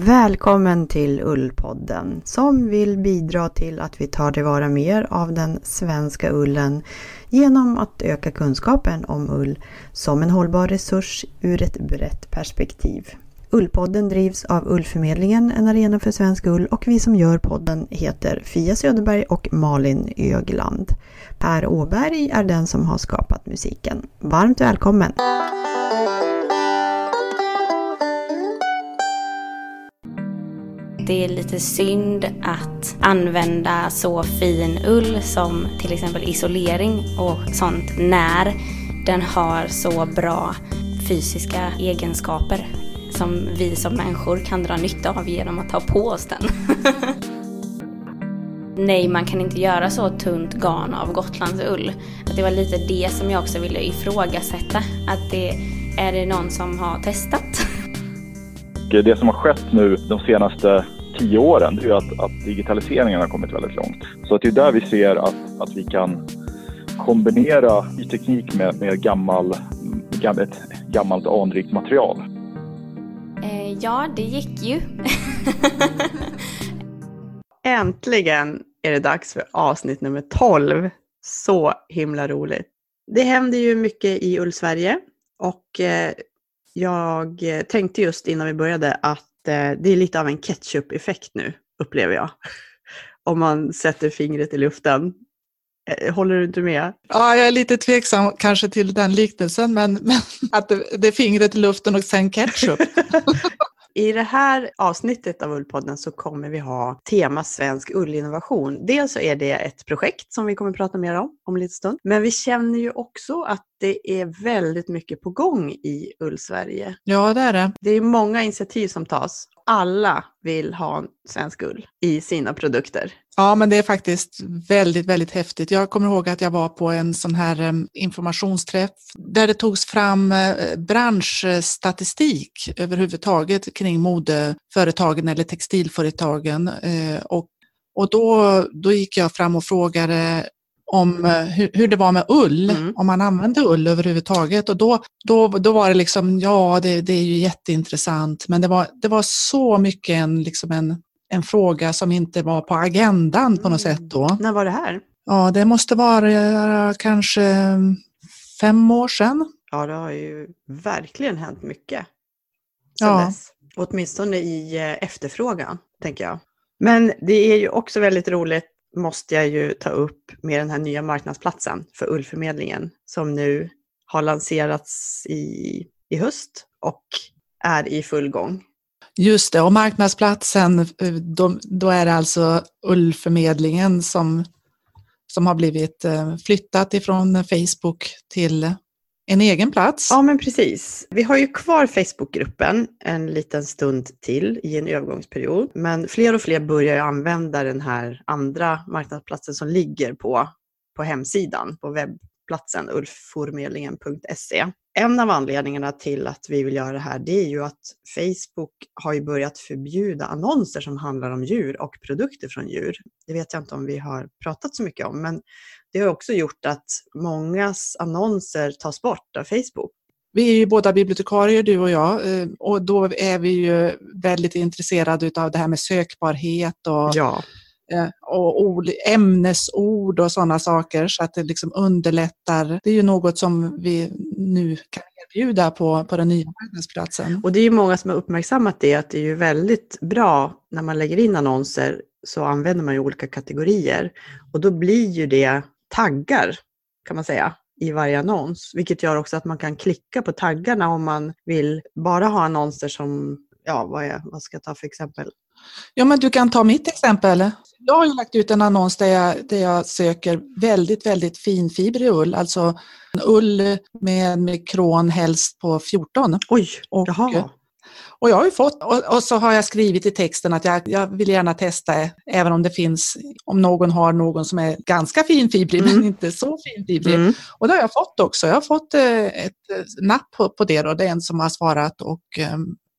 Välkommen till Ullpodden som vill bidra till att vi tar tillvara mer av den svenska ullen genom att öka kunskapen om ull som en hållbar resurs ur ett brett perspektiv. Ullpodden drivs av Ullförmedlingen, en arena för svensk ull och vi som gör podden heter Fia Söderberg och Malin Ögland. Per Åberg är den som har skapat musiken. Varmt välkommen! Det är lite synd att använda så fin ull som till exempel isolering och sånt när den har så bra fysiska egenskaper som vi som människor kan dra nytta av genom att ta på oss den. Nej, man kan inte göra så tunt garn av Gotlandsull. Det var lite det som jag också ville ifrågasätta. Att det, är det någon som har testat? Det som har skett nu de senaste tio åren det är ju att, att digitaliseringen har kommit väldigt långt. Så att det är där vi ser att, att vi kan kombinera ny teknik med, med gammal, ett gammalt anrikt material. Eh, ja, det gick ju. Äntligen är det dags för avsnitt nummer 12. Så himla roligt. Det händer ju mycket i Ullsverige och eh, jag tänkte just innan vi började att det är lite av en ketchup-effekt nu, upplever jag. Om man sätter fingret i luften. Eh, håller du inte med? Ja, jag är lite tveksam kanske till den liknelsen, men, men att det, det är fingret i luften och sen ketchup. I det här avsnittet av Ullpodden så kommer vi ha tema svensk ullinnovation. Dels så är det ett projekt som vi kommer prata mer om om en liten stund. Men vi känner ju också att det är väldigt mycket på gång i Ullsverige. Ja, det är det. Det är många initiativ som tas. Alla vill ha svensk ull i sina produkter. Ja, men det är faktiskt väldigt, väldigt häftigt. Jag kommer ihåg att jag var på en sån här informationsträff där det togs fram eh, branschstatistik överhuvudtaget kring modeföretagen eller textilföretagen. Eh, och, och då, då gick jag fram och frågade om eh, hur, hur, det var med ull, mm. om man använde ull överhuvudtaget. Och då, då, då var det liksom, ja det, det är ju jätteintressant, men det var, det var så mycket en, liksom en, en fråga som inte var på agendan på något mm. sätt då. När var det här? Ja, det måste vara kanske fem år sedan. Ja, det har ju verkligen hänt mycket sedan ja. dess. Åtminstone i eh, efterfrågan, tänker jag. Men det är ju också väldigt roligt måste jag ju ta upp med den här nya marknadsplatsen för ullförmedlingen som nu har lanserats i, i höst och är i full gång. Just det, och marknadsplatsen, eh, då, då är det alltså ullförmedlingen som, som har blivit eh, flyttat ifrån Facebook till en egen plats. Ja, men precis. Vi har ju kvar Facebookgruppen en liten stund till i en övergångsperiod, men fler och fler börjar ju använda den här andra marknadsplatsen som ligger på, på hemsidan, på webbplatsen ulfformedlingen.se. En av anledningarna till att vi vill göra det här, det är ju att Facebook har ju börjat förbjuda annonser som handlar om djur och produkter från djur. Det vet jag inte om vi har pratat så mycket om, men det har också gjort att mångas annonser tas bort av Facebook. Vi är ju båda bibliotekarier du och jag eh, och då är vi ju väldigt intresserade av det här med sökbarhet och, ja. Eh, och ämnesord och sådana saker så att det liksom underlättar. Det är ju något som vi nu kan erbjuda på, på den nya marknadsplatsen. Och det är ju många som har uppmärksammat det att det är ju väldigt bra när man lägger in annonser så använder man ju olika kategorier och då blir ju det taggar kan man säga i varje annons, vilket gör också att man kan klicka på taggarna om man vill bara ha annonser som, ja vad, är, vad ska jag ta för exempel? Ja men du kan ta mitt exempel. Jag har ju lagt ut en annons där jag, där jag söker väldigt, väldigt finfibrig ull, alltså ull med mikron helst på 14. Oj, och, jaha. Och jag har ju fått, och, och, så har jag skrivit i texten att jag, jag vill gärna testa, även om det finns, om någon har någon som är ganska finfibrig mm. men inte så finfibrig. Mm. Och det har jag fått också. Jag har fått eh, ett napp på, på det och det är en som har svarat och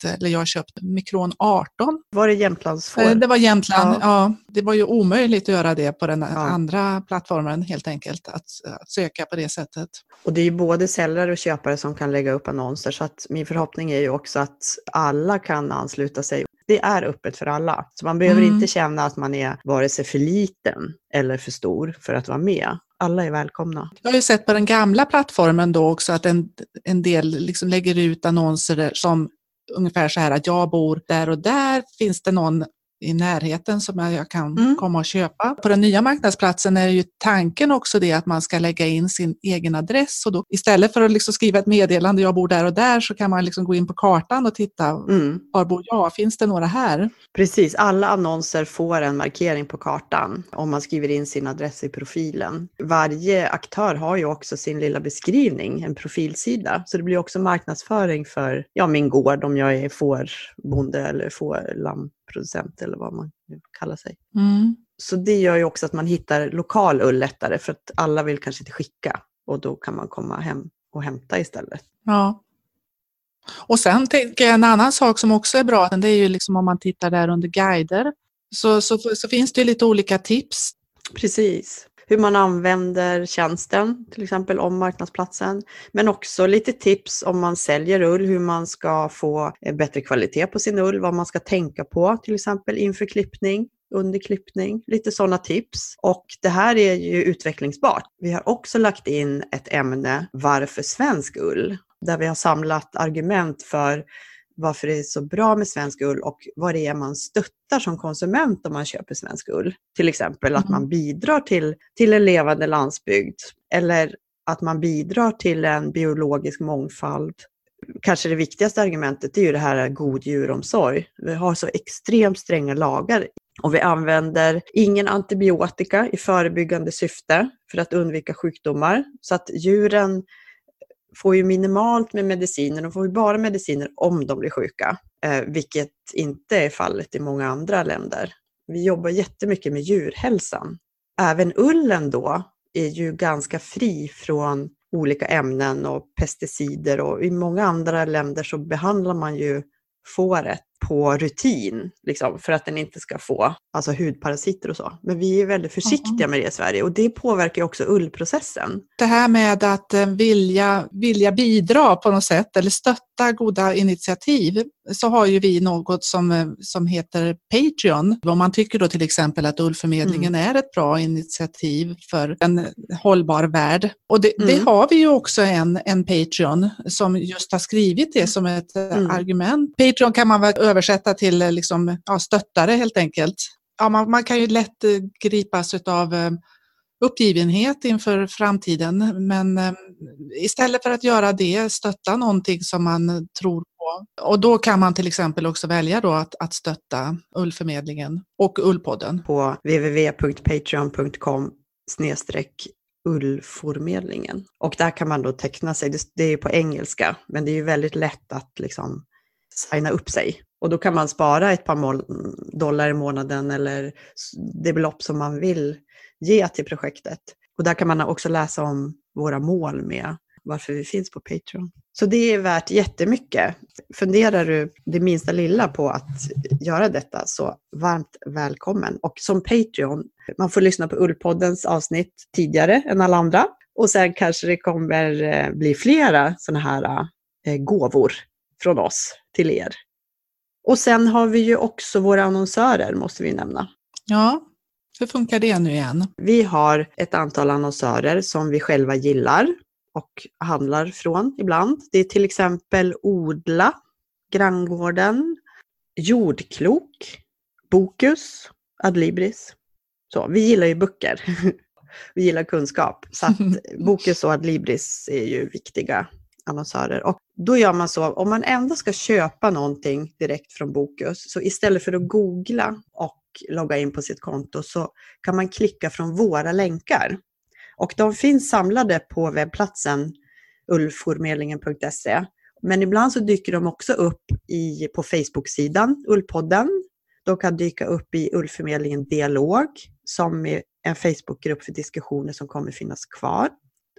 eller jag köpte Mikron 18. Var det Jämtlandsfår? Eh, det var Jämtland, ja. ja. Det var ju omöjligt att göra det på den ja. andra plattformen helt enkelt, att, att, söka på det sättet. Och det är ju både säljare och köpare som kan lägga upp annonser, så att min förhoppning är ju också att alla kan ansluta sig. Det är öppet för alla. Så man behöver Mm. inte känna att man är vare sig för liten eller för stor för att vara med. Alla är välkomna. Jag har ju sett på den gamla plattformen då också att en, en del liksom lägger ut annonser som ungefär så här att jag bor där och där. Finns det någon i närheten som jag kan Mm. komma och köpa? På den nya marknadsplatsen är ju tanken också det att man ska lägga in sin egen adress och då istället för att liksom skriva ett meddelande jag bor där och där så kan man liksom gå in på kartan och titta Mm. var bor jag? Finns det några här? Precis, alla annonser får en markering på kartan om man skriver in sin adress i profilen. Varje aktör har ju också sin lilla beskrivning, en profilsida. Så det blir också marknadsföring för ja, min gård om jag är fårbonde eller fårlammproducent eller vad man nu kallar sig. Mm. Så det gör ju också att man hittar lokal ull lättare för att alla vill kanske inte skicka och då kan man komma hem och hämta istället. Ja. Och sen tänker jag en annan sak som också är bra, det är ju liksom om man tittar där under guider, så, så, så finns det lite olika tips. Precis. Hur man använder tjänsten, till exempel om marknadsplatsen. Men också lite tips om man säljer ull, hur man ska få eh, bättre kvalitet på sin ull, vad man ska tänka på, till exempel inför klippning, under klippning, lite sådana tips. Och det här är ju utvecklingsbart. Vi har också lagt in ett ämne, varför svensk ull? Där vi har samlat argument för varför det är så bra med svensk ull och vad det är man stöttar som konsument om man köper svensk ull. Till exempel att man bidrar till, till en levande landsbygd eller att man bidrar till en biologisk mångfald. Kanske det viktigaste argumentet är ju det här god djuromsorg. Vi har så extremt stränga lagar och vi använder ingen antibiotika i förebyggande syfte för att undvika sjukdomar. Så att djuren får ju minimalt med mediciner, de får ju bara mediciner om de blir sjuka, eh, vilket inte är fallet i många andra länder. Vi jobbar jättemycket med djurhälsan. Även ullen då är ju ganska fri från olika ämnen och pesticider och i många andra länder så behandlar man ju fåret på rutin, liksom, för att den inte ska få alltså hudparasiter och så. Men vi är väldigt försiktiga med det i Sverige och det påverkar också ullprocessen. Det här med att eh, vilja, vilja bidra på något sätt eller stötta goda initiativ så har ju vi något som, eh, som heter Patreon. Om man tycker då till exempel att Ullförmedlingen är ett bra initiativ för en hållbar värld. Och det, det Mm. har vi ju också en, en Patreon som just har skrivit det som ett eh, Mm. argument. Patreon kan man väl översätta till eh, liksom, ja, stöttare helt enkelt. Ja, man, man kan ju lätt eh, gripas av eh, uppgivenhet inför framtiden. Men istället för att göra det, stötta någonting som man tror på. Och då kan man till exempel också välja då att, att stötta Ullförmedlingen och Ullpodden. på www.patreon.com snedstreck ullformedlingen. Och där kan man då teckna sig, det, det är ju på engelska, men det är ju väldigt lätt att liksom signa upp sig. Och då kan man spara ett par dollar i månaden eller det belopp som man vill ge till projektet. Och där kan man också läsa om våra mål med varför vi finns på Patreon. Så det är värt jättemycket. Funderar du det minsta lilla på att göra detta så varmt välkommen. Och som Patreon, man får lyssna på Ullpoddens avsnitt tidigare än alla andra. Och sen kanske det kommer eh, bli flera sådana här eh, gåvor från oss till er. Och sen har vi ju också våra annonsörer, måste vi nämna. Ja, hur funkar det nu igen? Vi har ett antal annonsörer som vi själva gillar och handlar från ibland. Det är till exempel Odla, Granngården, Jordklok, Bokus, Adlibris. Så, vi gillar ju böcker. vi gillar kunskap. Så att Bokus och Adlibris är ju viktiga annonsörer. Och då gör man så, om man ändå ska köpa någonting direkt från Bokus, så istället för att googla och logga in på sitt konto så kan man klicka från våra länkar. Och de finns samlade på webbplatsen ullformedlingen.se. Men ibland så dyker de också upp i, på Facebook-sidan Ullpodden. De kan dyka upp i Ullförmedlingen Dialog som är en Facebookgrupp för diskussioner som kommer finnas kvar.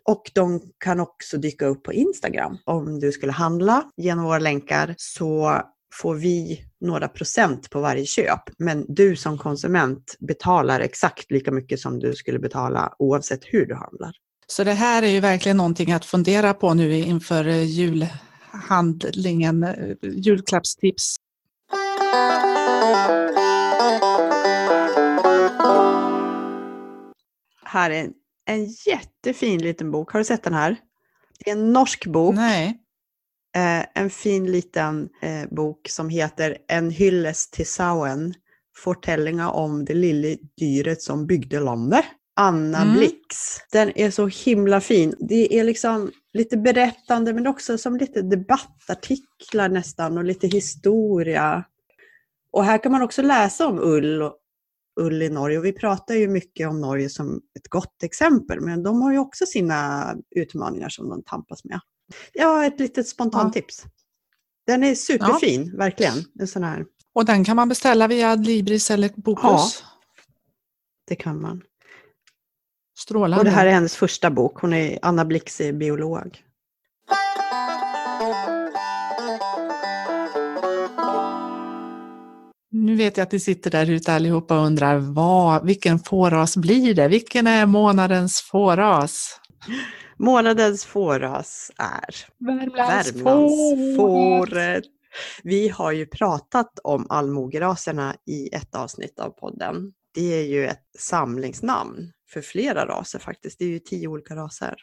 Och de kan också dyka upp på Instagram. Om du skulle handla genom våra länkar så får vi några procent på varje köp. Men du som konsument betalar exakt lika mycket som du skulle betala oavsett hur du handlar. Så det här är ju verkligen någonting att fundera på nu inför julhandlingen, julklappstips. Här är en, en jättefin liten bok. Har du sett den här? Det är en norsk bok. Nej. Eh, en fin liten eh, bok som heter En hylles till Sauen. Fortällingar om det lilla dyret som byggde landet. Anna Mm. Blix. Den är så himla fin. Det är liksom lite berättande men också som lite debattartiklar nästan och lite historia. Och här kan man också läsa om ull, ull i Norge. Och vi pratar ju mycket om Norge som ett gott exempel men de har ju också sina utmaningar som de tampas med. Ja, ett litet spontant Ja. tips. Den är superfin, verkligen. En sån här, Och den kan man beställa via Adlibris eller Bokus? det kan man. Strålande. Och det här är hennes första bok. Hon är Anna Blix är biolog. Vet jag att ni sitter där ute allihopa och undrar vad, vilken fåras blir det? Vilken är månadens fåras? Månadens fåras är Värmlandsfåret. Vi har ju pratat om allmogeraserna i ett avsnitt av podden. Det är ju ett samlingsnamn för flera raser faktiskt. Det är ju tio olika raser.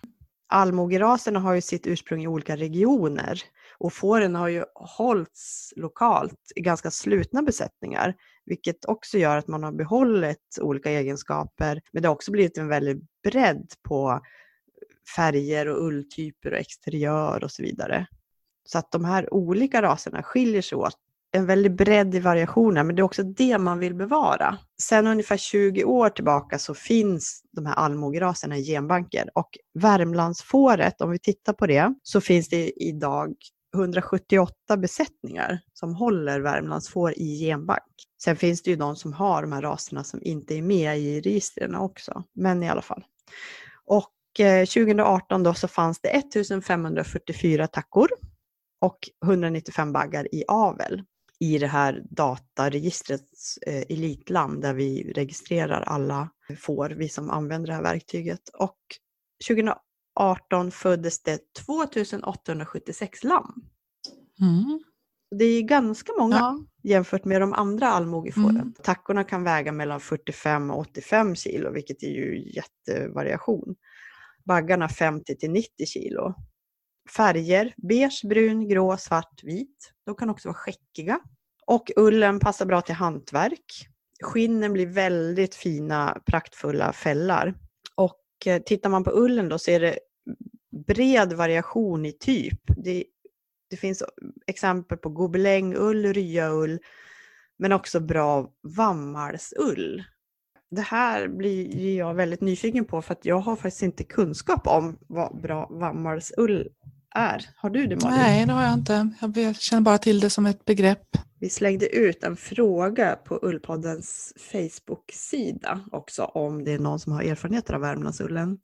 Allmogeraserna har ju sitt ursprung i olika regioner och fåren har ju hållits lokalt i ganska slutna besättningar, vilket också gör att man har behållit olika egenskaper. Men det har också blivit en väldig bredd på färger och ulltyper och exteriör och så vidare. Så att de här olika raserna skiljer sig åt. En väldig bredd i variationen, men det är också det man vill bevara. Sen ungefär 20 år tillbaka så finns de här allmogeraserna i genbanker och Värmlandsfåret, om vi tittar på det, så finns det idag 178 besättningar som håller Värmlandsfår i genbank. Sen finns det ju de som har de här raserna som inte är med i registren också, men i alla fall. Och eh, 2018 då så fanns det 1544 tackor och 195 baggar i avel i det här dataregistrets eh, elitland där vi registrerar alla får, vi som använder det här verktyget. Och 2018 föddes det 2876 lamm. Mm. Det är ganska många Ja. jämfört med de andra allmogefåren. Mm. Tackorna kan väga mellan 45 och 85 kilo, vilket är ju jättevariation. Baggarna 50 till 90 kilo. Färger, beige, brun, grå, svart, vit. De kan också vara skäckiga. Och ullen passar bra till hantverk. Skinnen blir väldigt fina, praktfulla fällar. Och eh, tittar man på ullen då så är det bred variation i typ. Det, det finns exempel på gobelängull, ryaull, men också bra vammalsull. Det här blir jag väldigt nyfiken på för att jag har faktiskt inte kunskap om vad bra vammalsull är. Har du det Malin? Nej, det har jag inte. Jag känner bara till det som ett begrepp. Vi slängde ut en fråga på Ullpoddens Facebook-sida också om det är någon som har erfarenheter av Värmlandsullen.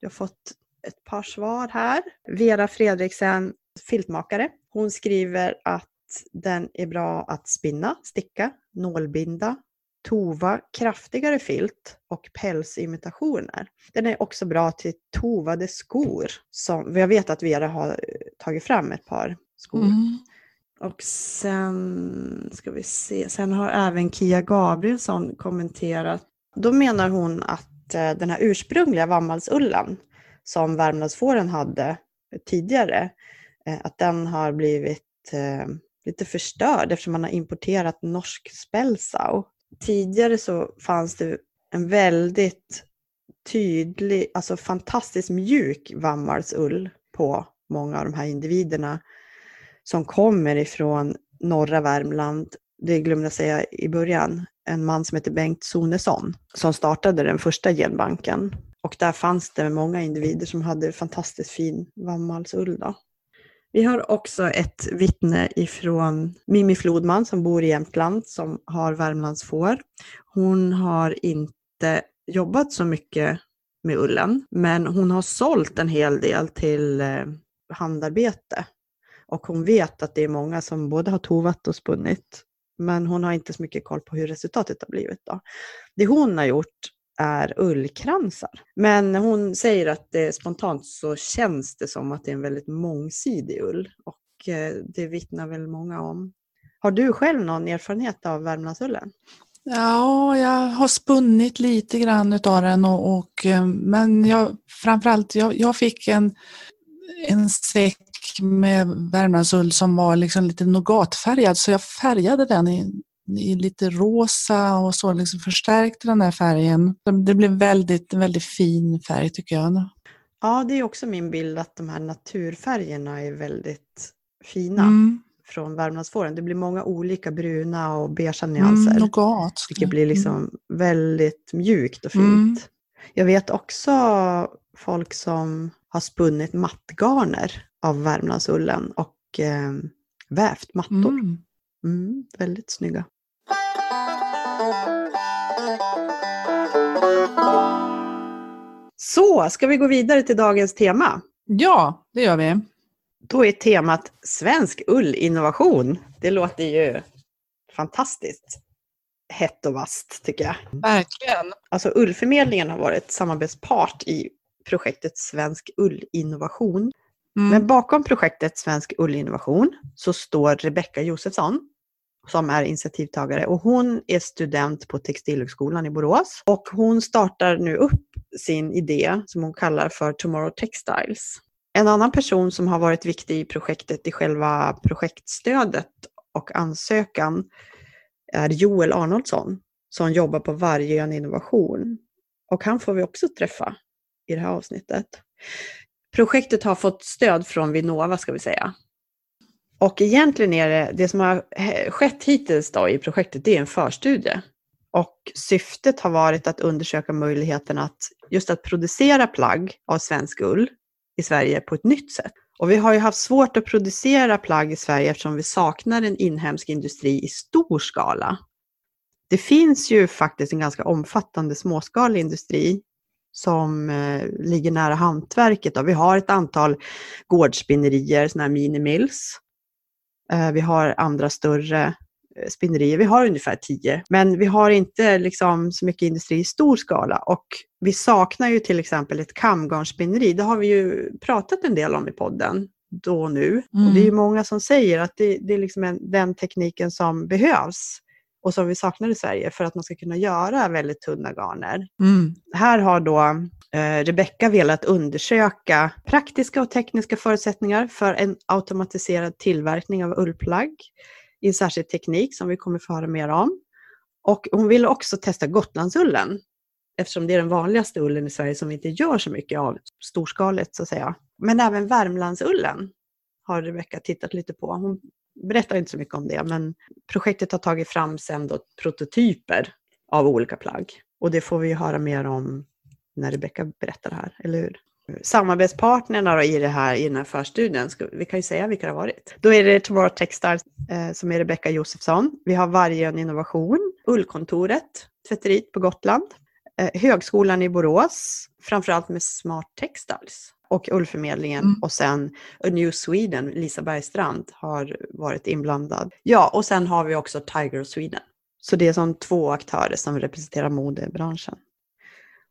Jag har fått ett par svar här. Vera Fredriksen, filtmakare, hon skriver att den är bra att spinna, sticka, nålbinda, tova kraftigare filt och pälsimitationer. Den är också bra till tovade skor. Som, jag vet att Vera har tagit fram ett par skor. Mm. Och sen ska vi se, sen har även Kia Gabrielsson kommenterat. Då menar hon att eh, den här ursprungliga vammalsullen som Värmlandsfåren hade tidigare, eh, att den har blivit eh, lite förstörd eftersom man har importerat norsk spelsau. Tidigare så fanns det en väldigt tydlig, alltså fantastiskt mjuk vammalsull på många av de här individerna som kommer ifrån norra Värmland. Det glömde jag säga i början. En man som heter Bengt Sonesson som startade den första genbanken. Och där fanns det många individer som hade fantastiskt fin vammalsull. Då. Vi har också ett vittne ifrån Mimmi Flodman som bor i Jämtland som har Värmlandsfår. Hon har inte jobbat så mycket med ullen, men hon har sålt en hel del till eh, handarbete. Och hon vet att det är många som både har tovat och spunnit. Men hon har inte så mycket koll på hur resultatet har blivit. Då. Det hon har gjort är ullkransar. Men hon säger att det spontant så känns det som att det är en väldigt mångsidig ull. Och eh, det vittnar väl många om. Har du själv någon erfarenhet av Värmlandsullen? Ja, jag har spunnit lite grann utav den och, och eh, men jag, framförallt jag, jag fick en, en säck med Värmlandsull som var liksom lite nougatfärgad så jag färgade den i, i lite rosa och så liksom förstärkte den här färgen. Det blev väldigt, väldigt fin färg tycker jag. Ja, det är också min bild att de här naturfärgerna är väldigt fina. Mm från Värmlandsfåren. Det blir många olika bruna och beiga mm, nyanser. Mm, nougat. Vilket blir liksom mm. väldigt mjukt och fint. Mm. Jag vet också folk som har spunnit mattgarner av Värmlandsullen och eh, vävt mattor. Mm. Mm, väldigt snygga. Så, ska vi gå vidare till dagens tema? Ja, det gör vi. Då är temat Svensk ullinnovation. Det låter ju fantastiskt hett och vast tycker jag. Verkligen. Alltså Ullförmedlingen har varit samarbetspart i projektet Svensk ullinnovation. Mm. Men bakom projektet Svensk ullinnovation så står Rebecka Josefsson som är initiativtagare och hon är student på Textilhögskolan i Borås och hon startar nu upp sin idé som hon kallar för Tomorrow Textiles. En annan person som har varit viktig i projektet i själva projektstödet och ansökan är Joel Arnoldsson som jobbar på Vargön Innovation. Och han får vi också träffa i det här avsnittet. Projektet har fått stöd från Vinnova ska vi säga. Och egentligen är det, det som har eh, skett hittills då i projektet, det är en förstudie. Och syftet har varit att undersöka möjligheten att just att producera plagg av svensk ull i Sverige på ett nytt sätt. Och vi har ju haft svårt att producera plagg i Sverige eftersom vi saknar en inhemsk industri i stor skala. Det finns ju faktiskt en ganska omfattande småskalig industri som eh, ligger nära hantverket. Då. Vi har ett antal gårdsspinnerier, sådana här minimills. Eh, vi har andra större Eh, spinnerier. Vi har ungefär tio, men vi har inte liksom så mycket industri i stor skala och vi saknar ju till exempel ett kamgarnsspinneri. Det har vi ju pratat en del om i podden då och nu. Mm. Och det är ju mm. många som säger att det, det är liksom en, den tekniken som behövs och som vi saknar i Sverige för att man ska kunna göra väldigt tunna garner. Mm. Här har då eh, Rebecka velat undersöka praktiska och tekniska förutsättningar för en automatiserad tillverkning av ullplagg i en särskild teknik som vi kommer få höra mer om. Och hon ville också testa Gotlandsullen eftersom det är den vanligaste ullen i Sverige som vi inte gör så mycket av storskaligt så att säga. Men även Värmlandsullen har Rebecka tittat lite på. Hon berättar inte så mycket om det, men projektet har tagit fram sen då prototyper av olika plagg. Och det får vi höra mer om när Rebecka berättar det här, eller hur? samarbetspartnerna i, det här, i den här förstudien, vi kan ju säga vilka det har varit. Då är det Tomorrow Textiles eh, som är Rebecka Josefsson. Vi har Vargön Innovation, Ullkontoret, tvätteriet på Gotland, eh, Högskolan i Borås, framförallt med Smart Textiles och Ullförmedlingen mm. och sen A New Sweden, Lisa Bergstrand har varit inblandad. Ja, och sen har vi också Tiger of Sweden. Så det är som två aktörer som representerar modebranschen.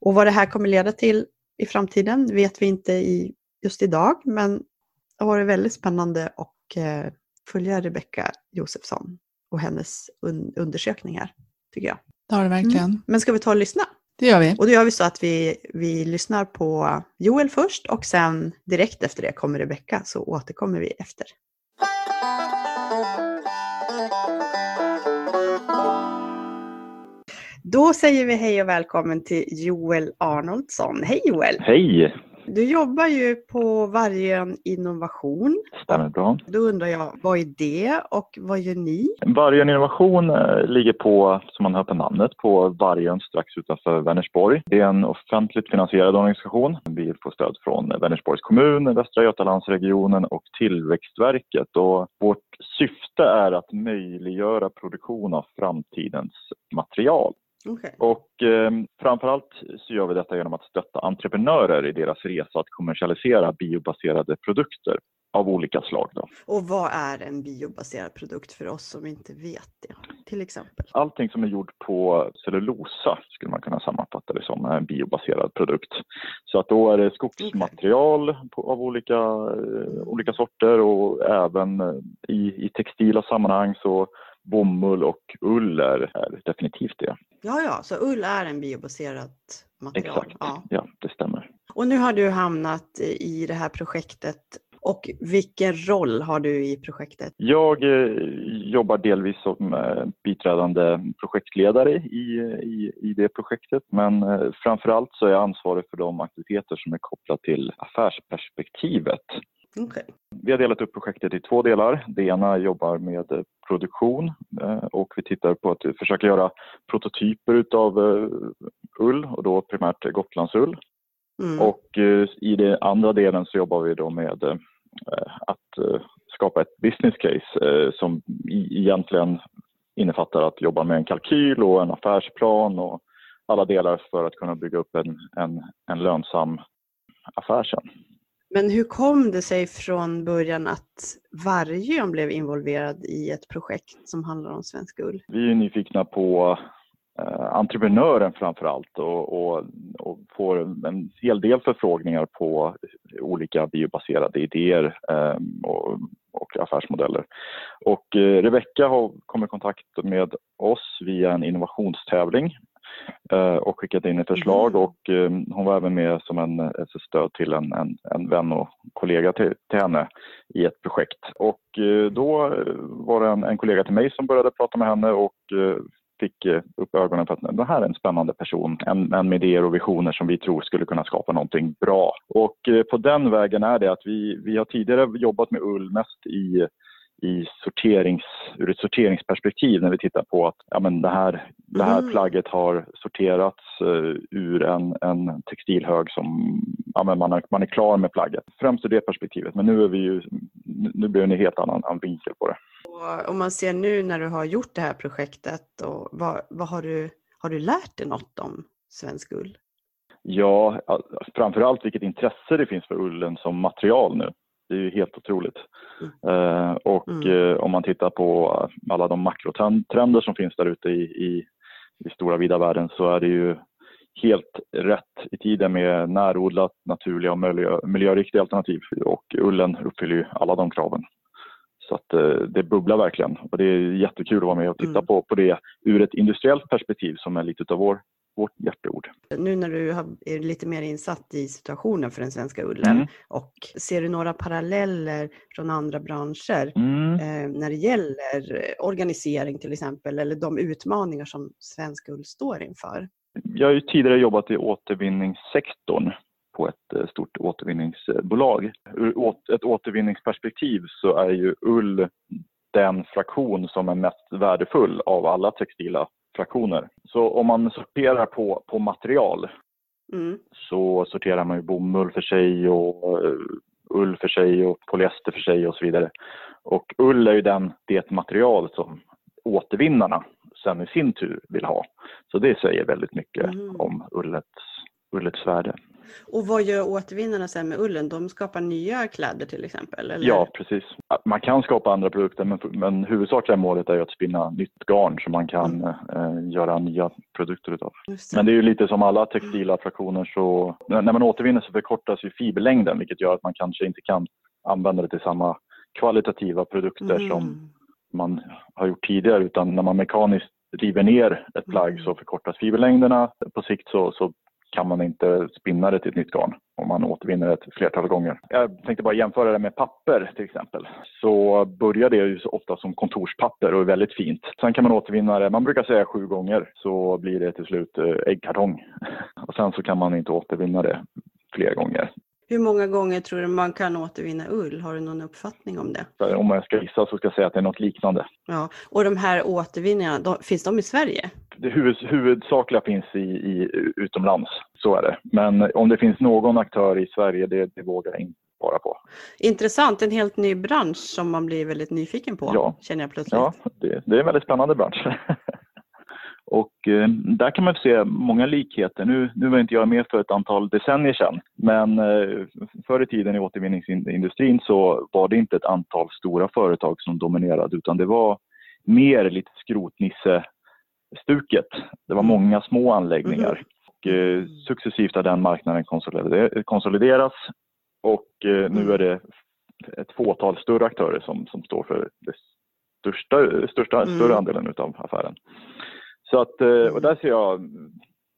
Och vad det här kommer leda till i framtiden vet vi inte i, just idag, men det har varit väldigt spännande att eh, följa Rebecka Josefsson och hennes un undersökningar, tycker jag. Det har det verkligen. Mm. Men ska vi ta och lyssna? Det gör vi. Och då gör vi så att vi, vi lyssnar på Joel först och sen direkt efter det kommer Rebecka, så återkommer vi efter. Då säger vi hej och välkommen till Joel Arnoldsson. Hej Joel! Hej! Du jobbar ju på Vargön Innovation. Stämmer bra. Då undrar jag, vad är det och vad gör ni? Vargön Innovation eh, ligger på, som man hör på namnet, på Vargön strax utanför Vänersborg. Det är en offentligt finansierad organisation. Vi får stöd från Vänersborgs kommun, Västra Götalandsregionen och Tillväxtverket. Och vårt syfte är att möjliggöra produktion av framtidens material. Okay. Och eh, framförallt så gör vi detta genom att stötta entreprenörer i deras resa att kommersialisera biobaserade produkter. av olika slag. Då. Och vad är en biobaserad produkt för oss som inte vet det, till exempel? Allting som är gjort på cellulosa skulle man kunna sammanfatta det som en biobaserad produkt. Så att då är det skogsmaterial på, av olika, eh, olika sorter och även eh, i, i textila sammanhang så bomull och ull är, är definitivt det. Ja, ja, så ull är en biobaserat material? Exakt, ja. ja det stämmer. Och nu har du hamnat i det här projektet och vilken roll har du i projektet? Jag eh, jobbar delvis som eh, biträdande projektledare i, i, i det projektet men eh, framförallt så är jag ansvarig för de aktiviteter som är kopplade till affärsperspektivet. Okay. Vi har delat upp projektet i två delar. Det ena jobbar med produktion och vi tittar på att försöka göra prototyper utav ull och då primärt Gotlandsull. Mm. Och i den andra delen så jobbar vi då med att skapa ett business case som egentligen innefattar att jobba med en kalkyl och en affärsplan och alla delar för att kunna bygga upp en, en, en lönsam affär sen. Men hur kom det sig från början att Vargön blev involverad i ett projekt som handlar om svensk ull? Vi är nyfikna på eh, entreprenören framför allt och, och, och, får en hel del förfrågningar på olika biobaserade idéer eh, och, och, affärsmodeller. Och eh, Rebecka har kommit i kontakt med oss via en innovationstävling och skickat in ett förslag mm. och eh, hon var även med som en, ett stöd till en, en, en vän och kollega till, till henne i ett projekt. Och eh, då var det en, en kollega till mig som började prata med henne och fick upp ögonen för att det här är en spännande person, en, en med idéer och visioner som vi tror skulle kunna skapa någonting bra. Och på den vägen är det att vi, vi har tidigare jobbat med ull mest i i sorterings, ur ett sorteringsperspektiv när vi tittar på att ja, men det, här, det här mm. plagget har sorterats uh, ur en, en textilhög som ja, men man, är, man är klar med plagget. Främst ur det perspektivet, men nu, är vi ju, nu blir det en helt annan, annan vinkel på det. Och om man ser nu när du har gjort det här projektet, och vad, vad har, du, har du lärt dig något om svensk ull? Ja, framförallt vilket intresse det finns för ullen som material nu. Det är ju helt otroligt. Mm. Uh, och mm. uh, om man tittar på alla de makrotrender som finns där ute i, i, i stora vida världen så är det ju helt rätt i tiden med närodlat, naturliga och miljö, miljöriktiga alternativ. Och ullen uppfyller ju alla de kraven. Så att uh, det bubblar verkligen och det är jättekul att vara med och titta mm. på, på det ur ett industriellt perspektiv som är lite av vår vårt hjärteord. Nu när du är lite mer insatt i situationen för den svenska ullen mm. och ser du några paralleller från andra branscher mm. eh, när det gäller organisering till exempel eller de utmaningar som svensk ull står inför? Jag har ju tidigare jobbat i återvinningssektorn på ett eh, stort återvinningsbolag. Ur ett återvinningsperspektiv så är ju ull den fraktion som är mest värdefull av alla textila fraktioner. Så om man sorterar på, på material mm. så sorterar man ju bomull för sig och uh, ull för sig och polyester för sig och så vidare. Och ull är ju den, det material som återvinnarna sen i sin tur vill ha. Så det säger väldigt mycket mm. om ullets, ullets värde. Och vad gör återvinnarna sen med ullen? De skapar nya kläder till exempel? Eller? Ja, precis. Man kan skapa andra produkter men, men huvudsakliga målet är att spinna nytt garn som man kan mm. eh, göra nya produkter utav. Men det är ju lite som alla textila fraktioner så när man återvinner så förkortas ju fiberlängden vilket gör att man kanske inte kan använda det till samma kvalitativa produkter mm. som man har gjort tidigare utan när man mekaniskt river ner ett plagg mm. så förkortas fiberlängderna. På sikt så, så kan man inte spinna det till ett nytt garn om man återvinner det ett flertal gånger. Jag tänkte bara jämföra det med papper till exempel. Så börjar det ju ofta som kontorspapper och är väldigt fint. Sen kan man återvinna det, man brukar säga sju gånger, så blir det till slut eh, äggkartong. Och sen så kan man inte återvinna det fler gånger. Hur många gånger tror du man kan återvinna ull? Har du någon uppfattning om det? Om jag ska gissa så ska jag säga att det är något liknande. Ja. Och de här återvinningarna, de, finns de i Sverige? Det huvud, huvudsakliga finns i, i, utomlands, så är det. Men om det finns någon aktör i Sverige, det, det vågar jag inte på. Intressant, en helt ny bransch som man blir väldigt nyfiken på, ja. känner jag plötsligt. Ja, det, det är en väldigt spännande bransch. Och eh, där kan man se många likheter. Nu, nu var inte jag med för ett antal decennier sedan, men eh, förr i tiden i återvinningsindustrin så var det inte ett antal stora företag som dominerade utan det var mer lite skrotnisse-stuket. Det var många små anläggningar. Mm. Och, eh, successivt har den marknaden konsoliderats och nu är det ett fåtal större aktörer som, som står för det största, största mm. större andelen av affären. Så att, eh, och där ser jag,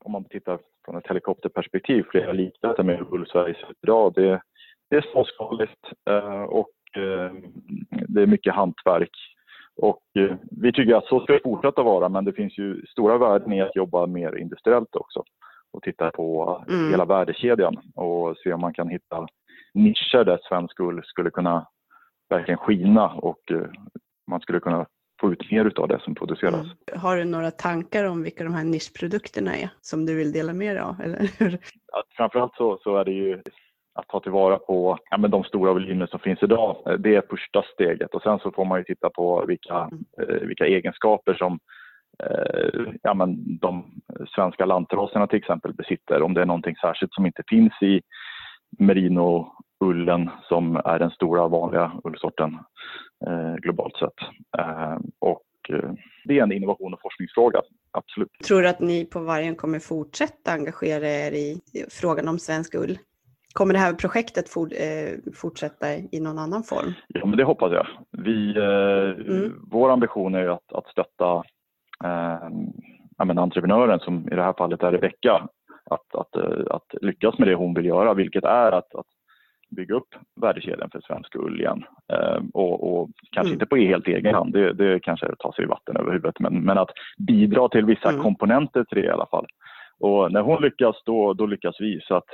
om man tittar från ett helikopterperspektiv, flera likheter med hur Sverige ser ut idag. Det, det är småskaligt eh, och eh, det är mycket hantverk. Och vi tycker att så ska det fortsätta vara, men det finns ju stora värden i att jobba mer industriellt också och titta på mm. hela värdekedjan och se om man kan hitta nischer där svensk ull skulle kunna verkligen skina och man skulle kunna få ut mer av det som produceras. Mm. Har du några tankar om vilka de här nischprodukterna är som du vill dela med dig av? Eller? Ja, framförallt så, så är det ju att ta tillvara på ja, men de stora volymer som finns idag. Det är första steget och sen så får man ju titta på vilka, mm. eh, vilka egenskaper som eh, ja, men de svenska lantraserna till exempel besitter. Om det är någonting särskilt som inte finns i merino-ullen som är den stora vanliga ullsorten eh, globalt sett. Eh, och eh, det är en innovation och forskningsfråga, absolut. Tror du att ni på Vargen kommer fortsätta engagera er i frågan om svensk ull? Kommer det här projektet for, eh, fortsätta i någon annan form? Ja, men det hoppas jag. Vi, eh, mm. Vår ambition är att, att stötta eh, entreprenören, som i det här fallet är Rebecka, att, att, att lyckas med det hon vill göra, vilket är att, att bygga upp värdekedjan för svensk ull igen. Eh, och, och, kanske mm. inte på helt egen hand, det, det kanske tar sig i vatten över huvudet, men, men att bidra till vissa mm. komponenter till det i alla fall. Och när hon lyckas, då, då lyckas vi. Så att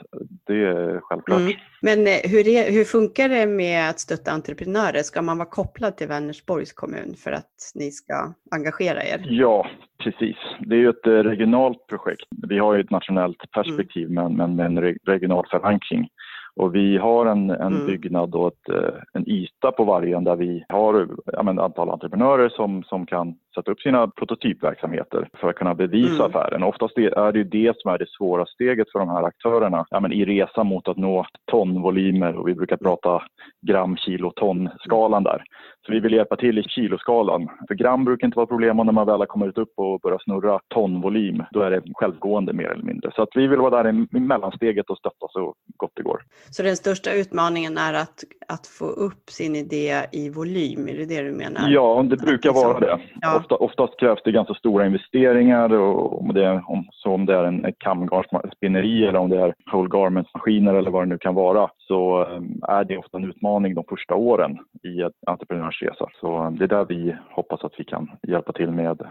det är självklart. Mm. Men eh, hur, är, hur funkar det med att stötta entreprenörer? Ska man vara kopplad till Vänersborgs kommun för att ni ska engagera er? Ja, precis. Det är ju ett eh, regionalt projekt. Vi har ju ett nationellt perspektiv mm. men, men med en regional förankring. Och vi har en, en mm. byggnad och ett, eh, en yta på vargen där vi har ett antal entreprenörer som, som kan sätta upp sina prototypverksamheter för att kunna bevisa mm. affären. Oftast är det ju det som är det svåra steget för de här aktörerna ja, men i resan mot att nå tonvolymer och vi brukar prata gram, kilo, ton-skalan där. Så vi vill hjälpa till i kiloskalan. För gram brukar inte vara problem och när man väl har kommit upp och börjar snurra tonvolym, då är det självgående mer eller mindre. Så att vi vill vara där i mellansteget och stötta så gott det går. Så den största utmaningen är att, att få upp sin idé i volym, är det det du menar? Ja, det brukar liksom, vara det. Ja. Ofta, oftast krävs det ganska stora investeringar och om det är, om, så om det är en kamgarnsspinneri eller om det är whole garment-maskiner eller vad det nu kan vara så eh, är det ofta en utmaning de första åren i en entreprenörsresa. Så det är där vi hoppas att vi kan hjälpa till med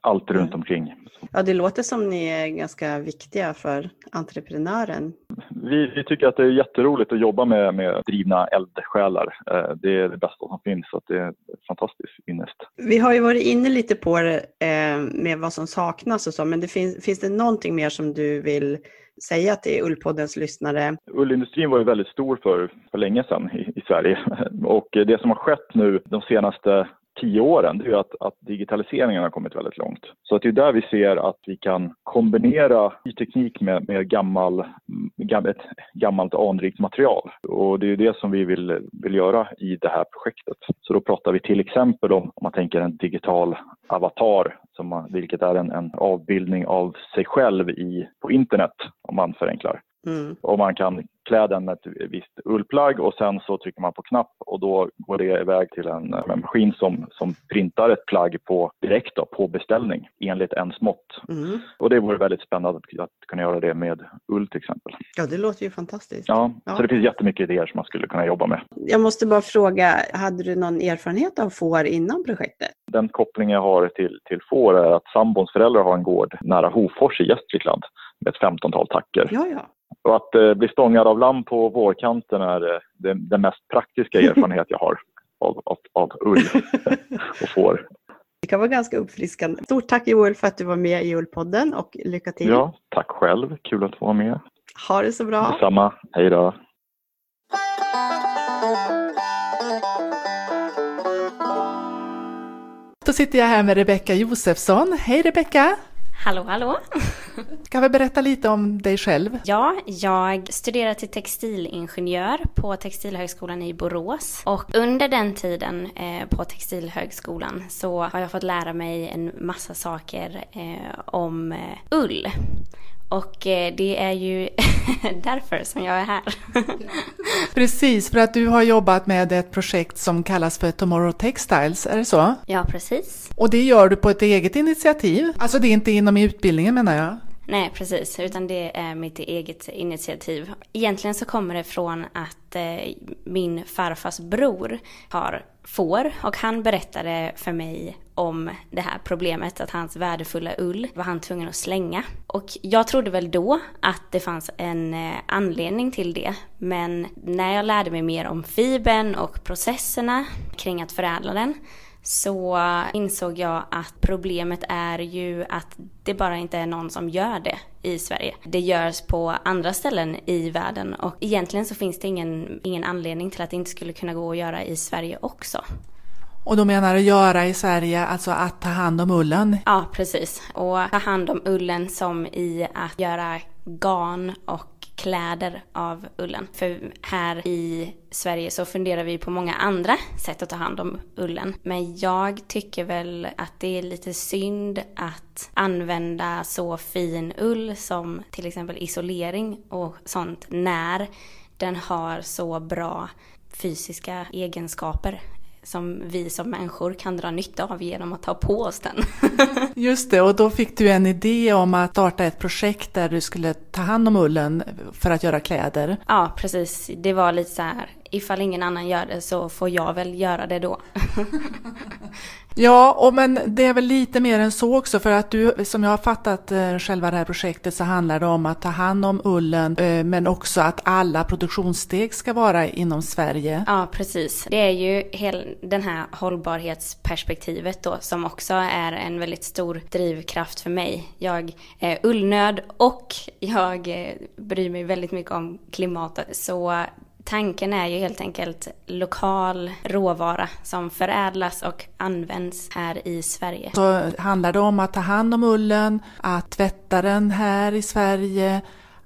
allt runt omkring. Ja, det låter som ni är ganska viktiga för entreprenören. Vi, vi tycker att det är jätteroligt att jobba med, med drivna eldsjälar. Eh, det är det bästa som finns, så det är fantastiskt ynnest. Vi har ju varit inne lite på det eh, med vad som saknas och så, men det finns, finns det någonting mer som du vill säga till Ullpoddens lyssnare? Ullindustrin var ju väldigt stor för, för länge sedan i, i Sverige och det som har skett nu de senaste tio åren, det är ju att, att digitaliseringen har kommit väldigt långt. Så att det är där vi ser att vi kan kombinera ny teknik med, med gammal, ett gammalt anrikt material. Och det är det som vi vill, vill göra i det här projektet. Så då pratar vi till exempel om, om man tänker en digital avatar, som man, vilket är en, en avbildning av sig själv i, på internet, om man förenklar. Mm. Och man kan klä den med ett visst ullplagg och sen så trycker man på knapp och då går det iväg till en, en maskin som, som printar ett plagg på, direkt då, på beställning enligt en smått. Mm. Och det vore väldigt spännande att, att, kunna göra det med ull till exempel. Ja, det låter ju fantastiskt. Ja, ja, så det finns jättemycket idéer som man skulle kunna jobba med. Jag måste bara fråga, hade du någon erfarenhet av får innan projektet? Den koppling jag har till, till får är att sambons föräldrar har en gård nära Hofors i Gästrikland med ett femtontal tacker. Ja, ja. Och att eh, bli stångad av lamm på vårkanten är den, den mest praktiska erfarenhet jag har av, av, av ull och får. Det kan vara ganska uppfriskande. Stort tack Joel för att du var med i Ullpodden och lycka till. Ja, tack själv. Kul att få vara med. Ha det så bra. Detsamma. Hej då. Då sitter jag här med Rebecka Josefsson. Hej Rebecka! Hallå, hallå! Kan vi berätta lite om dig själv? Ja, jag studerar till textilingenjör på Textilhögskolan i Borås. Och under den tiden eh, på Textilhögskolan så har jag fått lära mig en massa saker eh, om eh, ull. Och det är ju därför som jag är här. precis, för att du har jobbat med ett projekt som kallas för Tomorrow Textiles, är det så? Ja, precis. Och det gör du på ett eget initiativ? Alltså det är inte inom utbildningen menar jag? Nej, precis, utan det är mitt eget initiativ. Egentligen så kommer det från att eh, min farfars bror har får och han berättade för mig om det här problemet att hans värdefulla ull var han tvungen att slänga. Och jag trodde väl då att det fanns en eh, anledning till det. Men när jag lärde mig mer om fibern och processerna kring att förädla den så insåg jag att problemet är ju att det bara inte är någon som gör det i Sverige. Det görs på andra ställen i världen och egentligen så finns det ingen, ingen anledning till att det inte skulle kunna gå att göra i Sverige också. Och då menar du göra i Sverige, alltså att ta hand om ullen? Ja, precis. Och ta hand om ullen som i att göra garn och kläder av ullen. För här i Sverige så funderar vi på många andra sätt att ta hand om ullen. Men jag tycker väl att det är lite synd att använda så fin ull som till exempel isolering och sånt när den har så bra fysiska egenskaper som vi som människor kan dra nytta av genom att ta på oss den. Just det, och då fick du en idé om att starta ett projekt där du skulle ta hand om ullen för att göra kläder. Ja, precis. Det var lite så här, ifall ingen annan gör det så får jag väl göra det då. Ja, och men det är väl lite mer än så också för att du, som jag har fattat eh, själva det här projektet så handlar det om att ta hand om ullen eh, men också att alla produktionssteg ska vara inom Sverige. Ja, precis. Det är ju hel, den här hållbarhetsperspektivet då som också är en väldigt stor drivkraft för mig. Jag är ullnöd och jag eh, bryr mig väldigt mycket om klimatet så Tanken är ju helt enkelt lokal råvara som förädlas och används här i Sverige. Så handlar det om att ta hand om ullen, att tvätta den här i Sverige,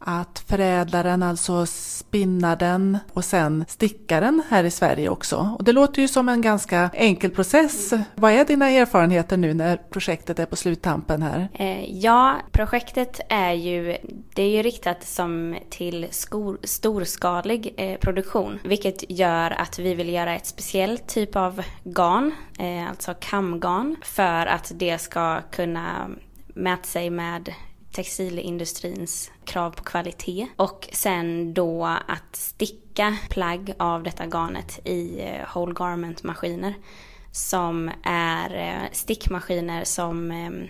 att förädla den, alltså spinna den och sen sticka den här i Sverige också. Och det låter ju som en ganska enkel process. Vad är dina erfarenheter nu när projektet är på sluttampen här? Eh, ja, projektet är ju, det är ju riktat som till skor, storskalig eh, produktion, vilket gör att vi vill göra ett speciellt typ av garn, eh, alltså kamgarn, för att det ska kunna mäta sig med textilindustrins krav på kvalitet. Och sen då att sticka plagg av detta garnet i eh, whole garment maskiner som är eh, stickmaskiner som ehm,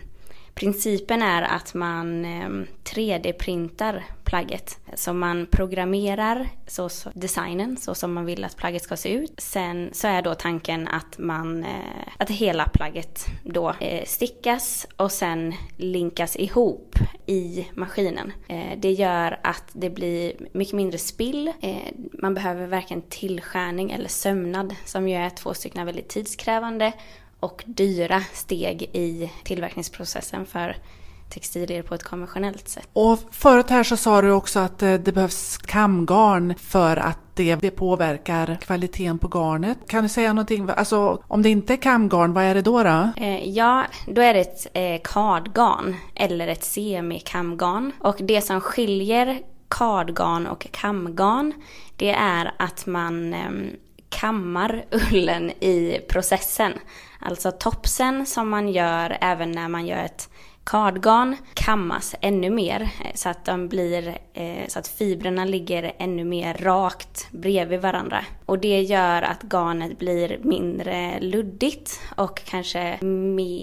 Principen är att man ehm, 3D-printar plagget. Så man programmerar så, så, designen så som man vill att plagget ska se ut. Sen så är då tanken att man, eh, att hela plagget då eh, stickas och sen linkas ihop i maskinen. Eh, det gör att det blir mycket mindre spill. Man behöver varken tillskärning eller sömnad som ju är två stycken väldigt tidskrävande och dyra steg i tillverkningsprocessen för textilier på ett konventionellt sätt. Och förut här så sa du också att eh, det behövs kamgarn för att det, det påverkar kvaliteten på garnet. Kan du säga någonting, alltså om det inte är kamgarn, vad är det då? då? Eh, ja, då är det ett eh, kardgarn eller ett semikamgarn. Och det som skiljer kardgarn och kamgarn det är att man eh, kammar ullen i processen. Alltså topsen som man gör även när man gör ett kardgarn kammas ännu mer eh, så att de blir eh, så att fibrerna ligger ännu mer rakt bredvid varandra. Och det gör att garnet blir mindre luddigt och kanske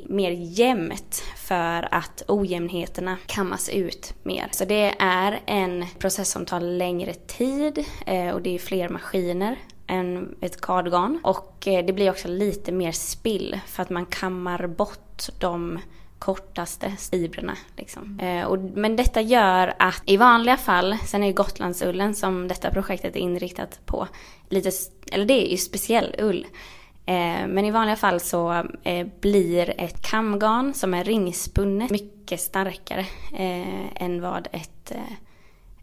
mer jämnt för att ojämnheterna kammas ut mer. Så det är en process som tar längre tid eh, och det är fler maskiner än ett kardgarn. Och eh, det blir också lite mer spill för att man kammar bort de kortaste fibrerna. Liksom. Eh, och, men detta gör att i vanliga fall, sen är ju Gotlandsullen som detta projektet är inriktat på, lite, eller det är ju speciell ull. Eh, men i vanliga fall så eh, blir ett kamgarn som är ringspunnet mycket starkare eh, än vad ett,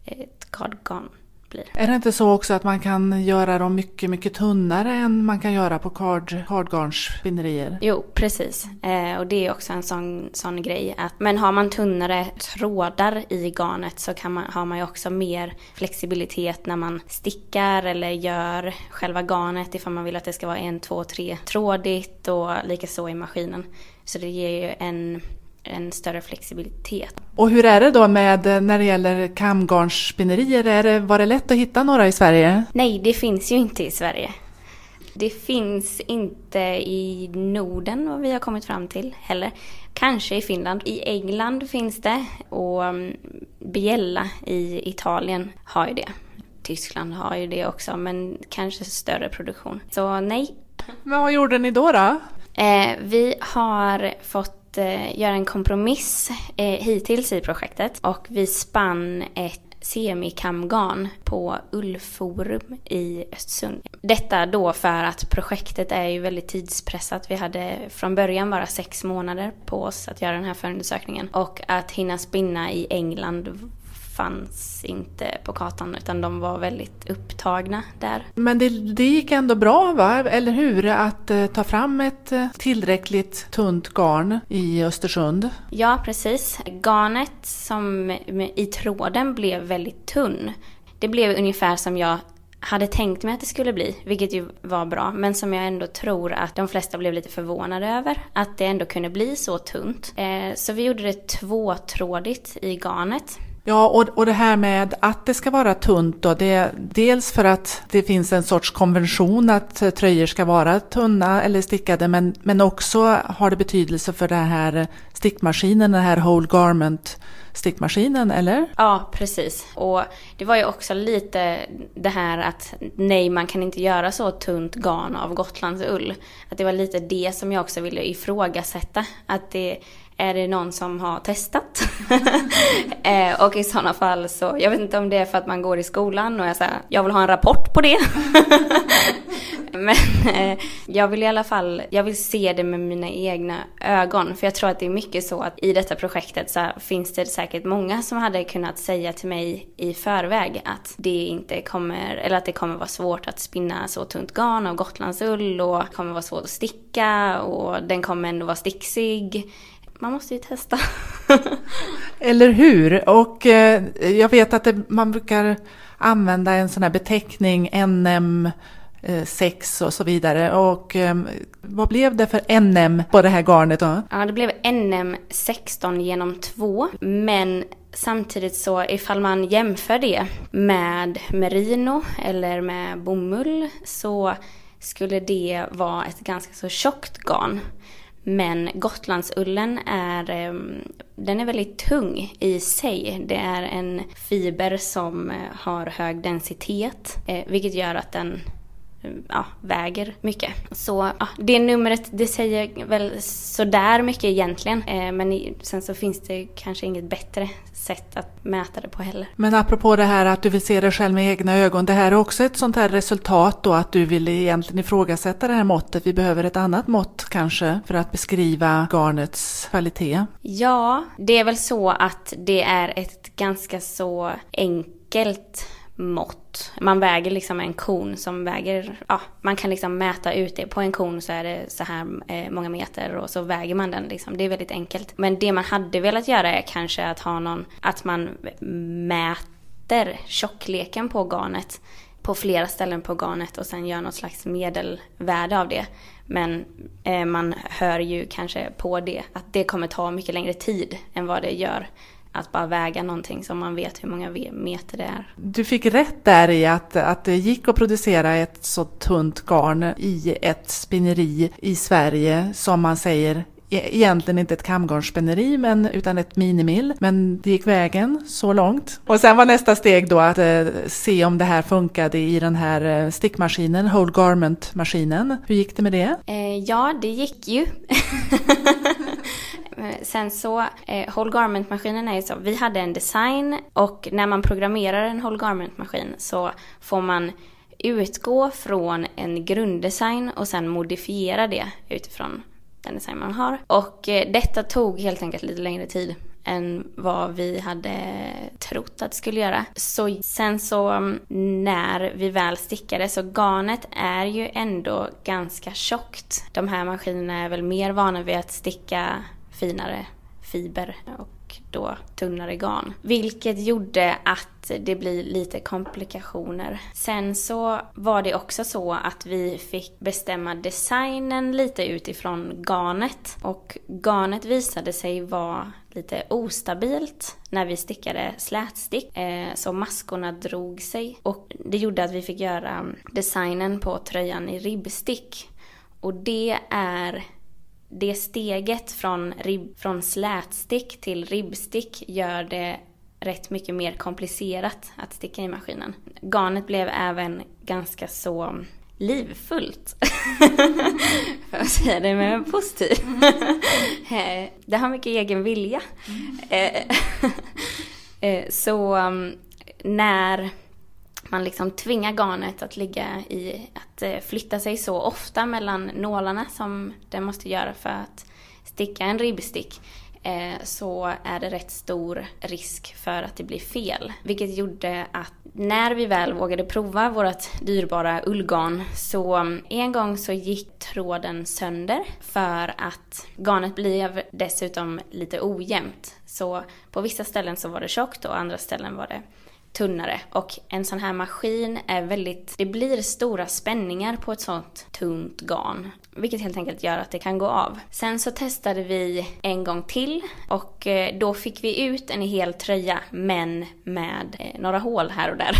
ett kardgarn blir. Är det inte så också att man kan göra dem mycket, mycket tunnare än man kan göra på kardgarnsspinnerier? Jo, precis. Eh, och det är också en sån, sån grej. Att, men har man tunnare trådar i garnet så kan man, har man ju också mer flexibilitet när man stickar eller gör själva garnet ifall man vill att det ska vara en, två, tre trådigt och likaså i maskinen. Så det ger ju en en större flexibilitet. Och hur är det då med eh, när det gäller kamgarnsspinnerier? Är det, var det lätt att hitta några i Sverige? Nej, det finns ju inte i Sverige. Det finns inte i Norden vad vi har kommit fram till heller. Kanske i Finland. I England finns det och mm, Biella i Italien har ju det. Tyskland har ju det också men kanske större produktion. Så nej. Men vad gjorde ni då? då? Eh, vi har fått Eh, göra en kompromiss eh, hittills i projektet och vi spann ett semikamgarn på Ullforum i Östersund. Detta då för att projektet är ju väldigt tidspressat. Vi hade från början bara sex månader på oss att göra den här förundersökningen och att hinna spinna i England fanns inte på kartan utan de var väldigt upptagna där. Men det, det gick ändå bra, va? eller hur? Att eh, ta fram ett eh, tillräckligt tunt garn i Östersund? Ja, precis. Garnet som i tråden blev väldigt tunn. Det blev ungefär som jag hade tänkt mig att det skulle bli, vilket ju var bra, men som jag ändå tror att de flesta blev lite förvånade över, att det ändå kunde bli så tunt. Eh, så vi gjorde det tvåtrådigt i garnet Ja, och, och det här med att det ska vara tunt då, det är dels för att det finns en sorts konvention att tröjor ska vara tunna eller stickade, men, men också har det betydelse för det här stickmaskinen, den här whole garment stickmaskinen, eller? Ja, precis. Och det var ju också lite det här att nej, man kan inte göra så tunt garn av Gotlandsull. Att det var lite det som jag också ville ifrågasätta. Att det är det någon som har testat? eh, och i sådana fall så, jag vet inte om det är för att man går i skolan och jag säger jag vill ha en rapport på det. Men eh, jag vill i alla fall, jag vill se det med mina egna ögon. För jag tror att det är mycket så att i detta projektet så finns det säkert många som hade kunnat säga till mig i förväg att det inte kommer, eller att det kommer vara svårt att spinna så tunt garn av gotlandsull och det kommer vara svårt att sticka och den kommer ändå vara sticksig man måste ju testa. Eller hur? Och eh, jag vet att det, man brukar använda en sån här beteckning NM Eh, sex och så vidare. Och eh, vad blev det för NM på det här garnet då? Ja, det blev NM 16 genom 2. Men samtidigt så ifall man jämför det med merino eller med bomull så skulle det vara ett ganska så tjockt garn. Men Gotlandsullen är, eh, den är väldigt tung i sig. Det är en fiber som har hög densitet, vilket gör att den ja, väger mycket. Så ja, det numret, det säger väl sådär mycket egentligen. Eh, men sen så finns det kanske inget bättre sätt att mäta det på heller. Men apropå det här att du vill se dig själv med egna ögon. Det här är också ett sånt här resultat då att du vill egentligen ifrågasätta det här måttet. Vi behöver ett annat mått kanske för att beskriva garnets kvalitet. Ja, det är väl så att det är ett ganska så enkelt mått. Man väger liksom en kon som väger, ja, man kan liksom mäta ut det. På en kon så är det så här eh, många meter och så väger man den liksom. Det är väldigt enkelt. Men det man hade velat göra är kanske att ha någon, att man mäter tjockleken på garnet på flera ställen på garnet och sen gör något slags medelvärde av det. Men eh, man hör ju kanske på det att det kommer ta mycket längre tid än vad det gör att bara väga någonting som man vet hur många meter det är. Du fick rätt där i att, att det gick att producera ett så tunt garn i ett spinneri i Sverige som man säger e- egentligen inte ett kamgarnsspinneri men utan ett minimill. Men det gick vägen så långt. Och sen var nästa steg då att eh, se om det här funkade i den här eh, stickmaskinen, Whole Garment-maskinen. Hur gick det med det? Eh, ja, det gick ju. Eh, sen så, eh, Whole Garment-maskinen är ju så, vi hade en design och när man programmerar en Whole Garment-maskin så får man utgå från en grunddesign och sen modifiera det utifrån den design man har. Och eh, detta tog helt enkelt lite längre tid än vad vi hade trott att det skulle göra. Så sen så mm, när vi väl stickade så garnet är ju ändå ganska tjockt. De här maskinerna är väl mer vana vid att sticka finare fiber och då tunnare garn. Vilket gjorde att det blir lite komplikationer. Sen så var det också så att vi fick bestämma designen lite utifrån garnet. Och garnet visade sig vara lite ostabilt när vi stickade slätstick. Eh, så maskorna drog sig. Och det gjorde att vi fick göra designen på tröjan i ribbstick. Och det är det steget från, rib, från slätstick till ribbstick gör det rätt mycket mer komplicerat att sticka i maskinen. Garnet blev även ganska så livfullt. För att säga det med positiv. Eh, det har mycket egen vilja. Eh, eh, så um, när man liksom tvingar garnet att ligga i, att eh, flytta sig så ofta mellan nålarna som det måste göra för att sticka en ribbstick eh, så är det rätt stor risk för att det blir fel. Vilket gjorde att när vi väl vågade prova vårt dyrbara ullgarn så eh, en gång så gick tråden sönder för att garnet blev dessutom lite ojämnt. Så på vissa ställen så var det tjockt och andra ställen var det tunnare. Och en sån här maskin är väldigt, det blir stora spänningar på ett sånt tunt garn. Vilket helt enkelt gör att det kan gå av. Sen så testade vi en gång till och eh, då fick vi ut en hel tröja men med eh, några hål här och där.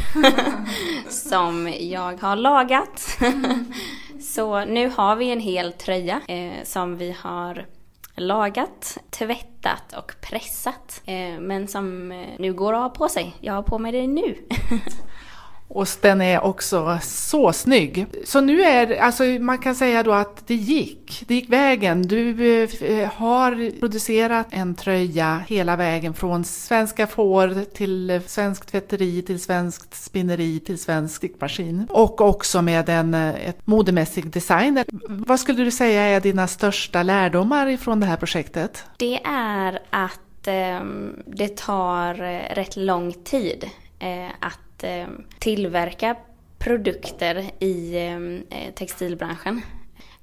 som jag har lagat. så nu har vi en hel tröja eh, som vi har lagat, tvättat och pressat. Eh, men som eh, nu går att ha på sig. Jag har på mig det nu. Och den är också så snygg. Så nu är alltså man kan säga då att det gick. Det gick vägen. Du eh, har producerat en tröja hela vägen från svenska får till svenskt tvätteri till svenskt spinneri till svensk stickmaskin. Och också med en eh, ett modemässig design. Vad skulle du säga är dina största lärdomar ifrån det här projektet? Det är att eh, det tar eh, rätt lång tid eh, att eh, tillverka produkter i eh, eh textilbranschen.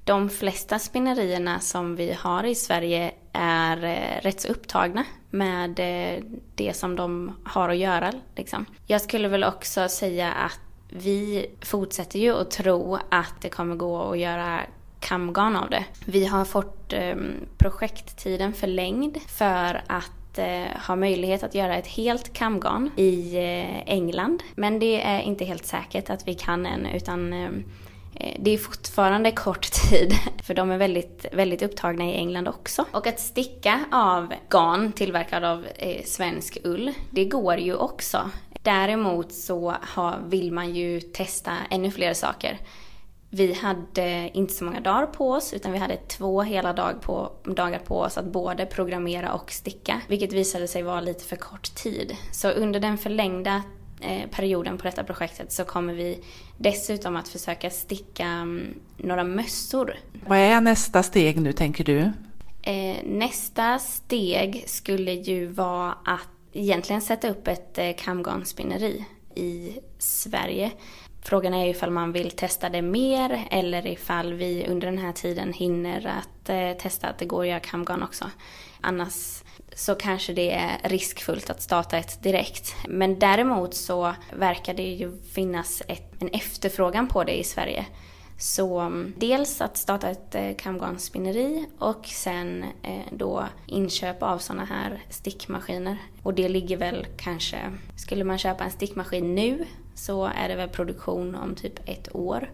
De flesta spinnerierna som vi har i Sverige är eh, rätt så upptagna med eh, det som de har att göra. Liksom. Jag skulle väl också säga att vi fortsätter ju att tro att det kommer gå att göra kamgarn av det. Vi har fått eh, projekttiden förlängd för att eh, ha möjlighet att göra ett helt kamgarn i eh, England. Men det är inte helt säkert att vi kan än utan eh, eh det är fortfarande kort tid för de är väldigt, väldigt upptagna i England också. Och att sticka av garn tillverkad av eh, svensk ull, det går ju också. Däremot så har, vill man ju testa ännu fler saker. Vi hade inte så många dagar på oss utan vi hade två hela dag på, dagar på oss att både programmera och sticka. Vilket visade sig vara lite för kort tid. Så under den förlängda eh, perioden på detta projektet så kommer vi dessutom att försöka sticka um, några mössor. Vad är nästa steg nu tänker du? Eh, nästa steg skulle ju vara att egentligen sätta upp ett eh, kamgarnspinneri i Sverige. Frågan är ifall man vill testa det mer eller ifall vi under den här tiden hinner att eh, testa att det går att göra kamgarn också. Annars så kanske det är riskfullt att starta ett direkt. Men däremot så verkar det ju finnas ett, en efterfrågan på det i Sverige. Så mm, dels att starta ett kamgarnsspinneri kamgarnspinneri och sen eh, då inköp av sådana här stickmaskiner. Och det ligger väl kanske, skulle man köpa en stickmaskin nu så är det väl produktion om typ ett år.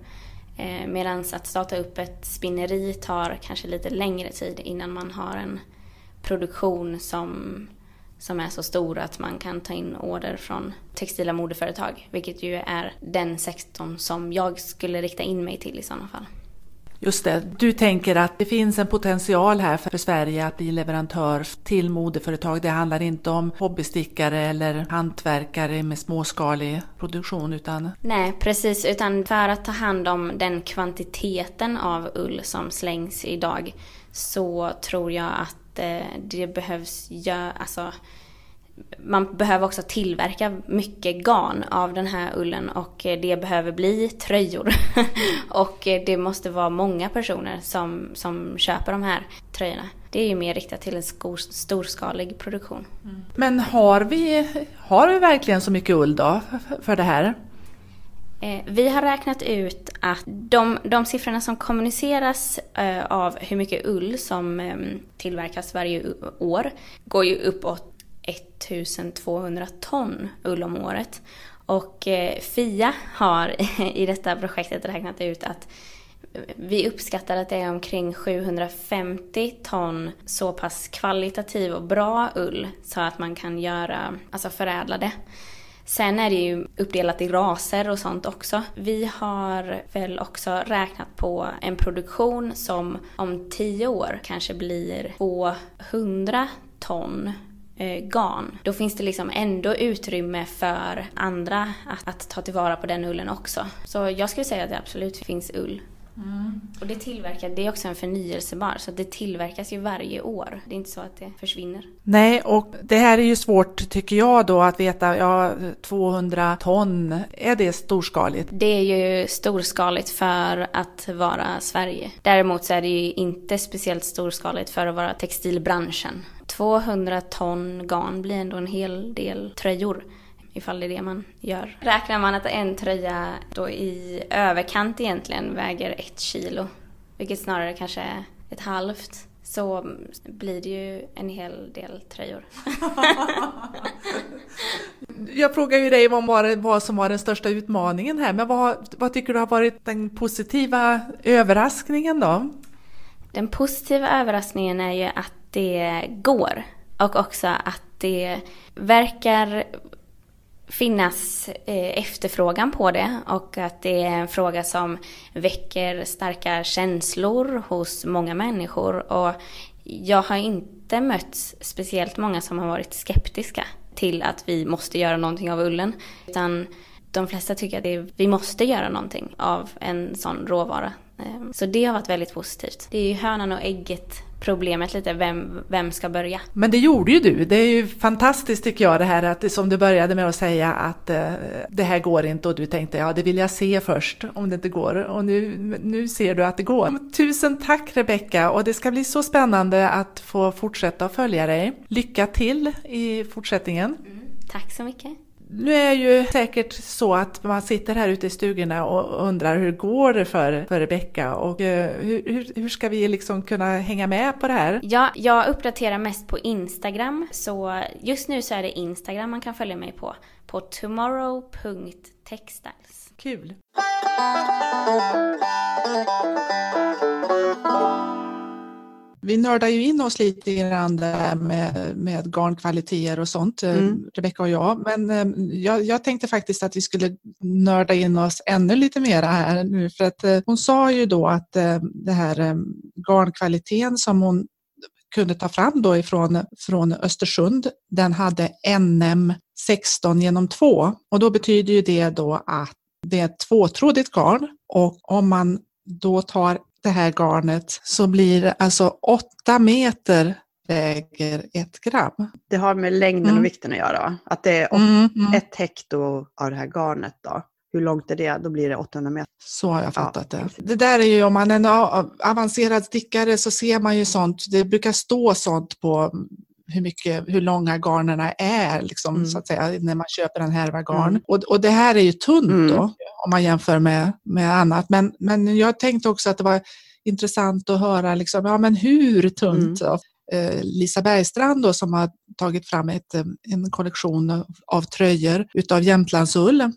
Eh, Medan att starta upp ett spinneri tar kanske lite längre tid innan man har en produktion som, som är så stor att man kan ta in order från textila modeföretag. Vilket ju är den sektorn som jag skulle rikta in mig till i sådana fall. Just det, du tänker att det finns en potential här för Sverige att bli leverantör till modeföretag. Det handlar inte om hobbystickare eller hantverkare med småskalig produktion utan... Nej, precis, utan för att ta hand om den kvantiteten av ull som slängs idag så tror jag att eh, det behövs göra, alltså man behöver också tillverka mycket garn av den här ullen och det behöver bli tröjor. och det måste vara många personer som, som köper de här tröjorna. Det är ju mer riktat till en skor, storskalig produktion. Mm. Men har vi, har vi verkligen så mycket ull då för det här? Eh, vi har räknat ut att de, de siffrorna som kommuniceras eh, av hur mycket ull som eh, tillverkas varje år går ju uppåt 1200 ton ull om året. Och eh, Fia har i detta projektet räknat ut att vi uppskattar att det är omkring 750 ton så pass kvalitativ och bra ull så att man kan göra, alltså förädla det. Sen är det ju uppdelat i raser och sånt också. Vi har väl också räknat på en produktion som om 10 år kanske blir 200 ton eh, garn. Då finns det liksom ändå utrymme för andra att, att, ta tillvara på den ullen också. Så jag skulle säga att det absolut finns ull. Mm. Och det tillverkas, det är också en förnyelsebar, så det tillverkas ju varje år. Det är inte så att det försvinner. Nej, och det här är ju svårt tycker jag då att veta, ja 200 ton, är det storskaligt? Det är ju storskaligt för att vara Sverige. Däremot så är det ju inte speciellt storskaligt för att vara textilbranschen. 200 ton garn blir ändå en hel del tröjor ifall det är det man gör. Räknar man att en tröja då i överkant egentligen väger ett kilo, vilket snarare kanske är ett halvt, så blir det ju en hel del tröjor. Jag frågar ju dig vad, var, vad som var den största utmaningen här, men vad, vad tycker du har varit den positiva överraskningen då? Den positiva överraskningen är ju att det går och också att det verkar finnas eh, efterfrågan på det och att det är en fråga som väcker starka känslor hos många människor och jag har inte mött speciellt många som har varit skeptiska till att vi måste göra någonting av ullen utan de flesta tycker att det, vi måste göra någonting av en sån råvara. Ehm, så det har varit väldigt positivt. Det är ju hönan och ägget problemet lite, vem, vem ska börja? Men det gjorde ju du. Det är ju fantastiskt tycker jag det här att som du började med att säga att eh, det här går inte och du tänkte ja det vill jag se först om det inte går och nu, nu ser du att det går. Tusen tack Rebecka och det ska bli så spännande att få fortsätta att följa dig. Lycka till i fortsättningen. Mm, tack så mycket. Nu är ju säkert så att man sitter här ute i stugorna och undrar hur går det för, för Rebecka och uh, hur, hur, ska vi liksom kunna hänga med på det här? Ja, jag uppdaterar mest på Instagram så just nu så är det Instagram man kan följa mig på, på tomorrow.textiles. Kul! Vi nördar ju in oss lite grann där med, med garnkvaliteter och sånt, eh, mm. Rebecka och jag. Men eh, jag, jag, tänkte faktiskt att vi skulle nörda in oss ännu lite mera här nu. För att eh, hon sa ju då att det här garnkvaliteten som hon kunde ta fram då ifrån från Östersund, den hade NM 16 genom 2 och då betyder ju det då att det är ett tvåtrådigt garn och om man då tar det här garnet så blir det alltså 8 meter väger ett gram. Det har med längden mm. och vikten att göra. Att det är mm, mm. ett hekto av det här garnet då. Hur långt är det? Då blir det 800 meter. Så har jag fattat ja. det. Det där är ju om man är en avancerad stickare så ser man ju sånt. Det brukar stå sånt på hur, mycket, hur långa garnerna är liksom, mm. så att säga, när man köper en härva garn. Mm. Och, och det här är ju tunt mm. då, om man jämför med, med annat. Men, men jag tänkte också att det var intressant att höra liksom, ja, men hur tunt. Mm. Eh, Lisa Bergstrand då, som har tagit fram ett, eh, en kollektion av tröjor utav Jämtlandsull.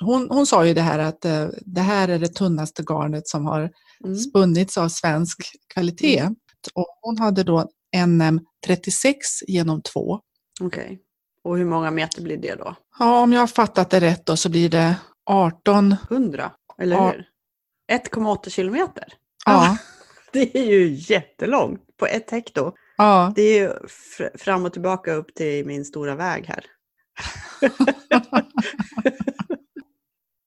Hon, hon sa ju det här att eh, det här är det tunnaste garnet som har mm. spunnits av svensk kvalitet. Mm. Och hon hade då NM 36 genom 2. Okej. Okay. Och hur många meter blir det då? Ja, om jag har fattat det rätt då så blir det 18... 100, eller hur? 1,8 kilometer? Ja. Det är ju jättelångt på ett hekto. ja. Det är ju fr- fram och tillbaka upp till min stora väg här.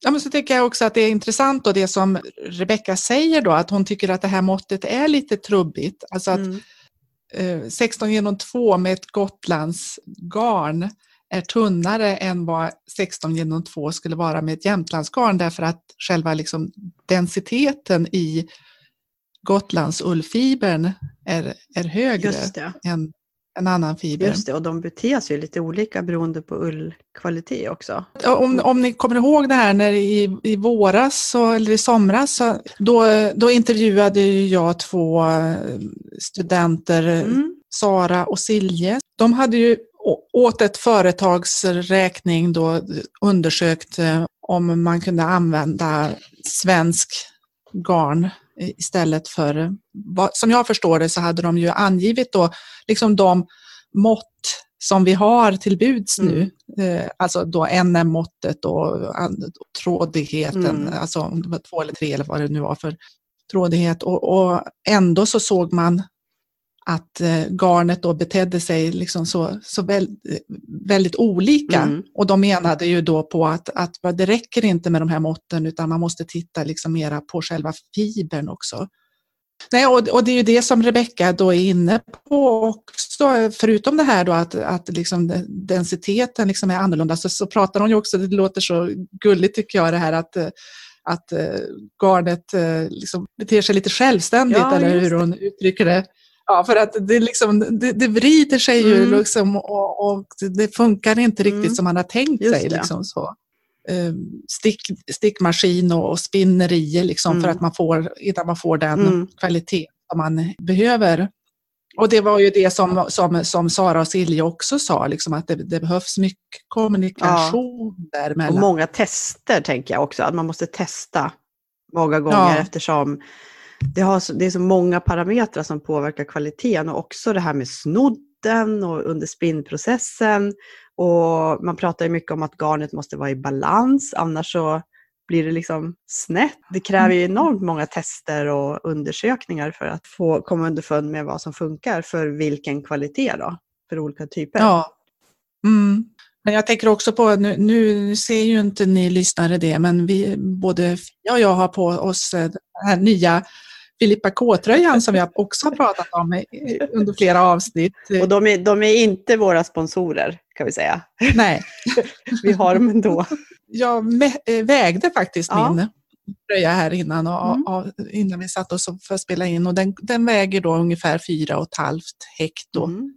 Ja, men så tycker jag också att det är intressant då det som Rebecka säger då, att hon tycker att det här måttet är lite trubbigt. Alltså att Mm. Eh, 16 genom 2 med ett Gotlands garn är tunnare än vad 16 genom 2 skulle vara med ett Jämtlandsgarn därför att själva liksom densiteten i Gotlands ullfibern är, är högre än en annan fiber. Just det, och de beter sig ju lite olika beroende på ullkvalitet också. Om, om ni kommer ihåg det här när i, i våras så, eller i somras, så, då, då intervjuade ju jag två eh, studenter, Mm. Sara och Silje. De hade ju åt ett företags räkning då undersökt eh, om man kunde använda svensk garn istället för, vad- som jag förstår det så hade de ju angivit då liksom de mått som vi har till buds nu, eh, alltså då NM-måttet och trådigheten, Mm. alltså om det var två eller tre eller vad det nu var för trådighet. Och, och ändå så såg man att eh, garnet då betedde sig liksom så, så väl, väldigt olika. Mm. Och de menade ju då på att, att det räcker inte med de här måtten utan man måste titta liksom mera på själva fibern också. Nej, och, och det är ju det som Rebecka då är inne på också, förutom det här då att, att liksom densiteten liksom är annorlunda så, så pratar hon ju också, det låter så gulligt tycker jag det här att, att eh, garnet eh, liksom beter sig lite självständigt Ja, eller hur hon uttrycker det. Ja, för att det, liksom, det, det vrider sig ju Mm. liksom och, och det funkar inte riktigt Mm. som man har tänkt Just sig. Liksom, så. Eh, Stick, stickmaskin och, och spinnerier liksom, för Mm. att man får, innan man får den Mm. kvalitet som man behöver. Och det var ju det som, som, som Sara och Silje också sa, liksom, att det, det behövs mycket kommunikation Och däremellan. många tester tänker jag också, att man måste testa många gånger Ja. eftersom det, har det är så många parametrar som påverkar kvaliteten och också det här med snodden och under spinnprocessen. Och man pratar ju mycket om att garnet måste vara i balans, annars så blir det liksom snett. Det kräver ju enormt många tester och undersökningar för att få komma underfund med vad som funkar för vilken kvalitet då, för olika typer. Ja. Mm. Men jag tänker också på, nu, nu ser ju inte ni lyssnare det, men vi, både Fia och jag har på oss eh, den här nya Filippa K-tröjan som har också har pratat om under flera avsnitt. Och de är, de är inte våra sponsorer kan vi säga. Nej, Vi har dem ändå. jag eh, vägde faktiskt Ja. min tröja här innan, och, Mm. och, innan vi satt oss för att spela in och den, den väger då ungefär fyra och ett halvt hekto. Mm.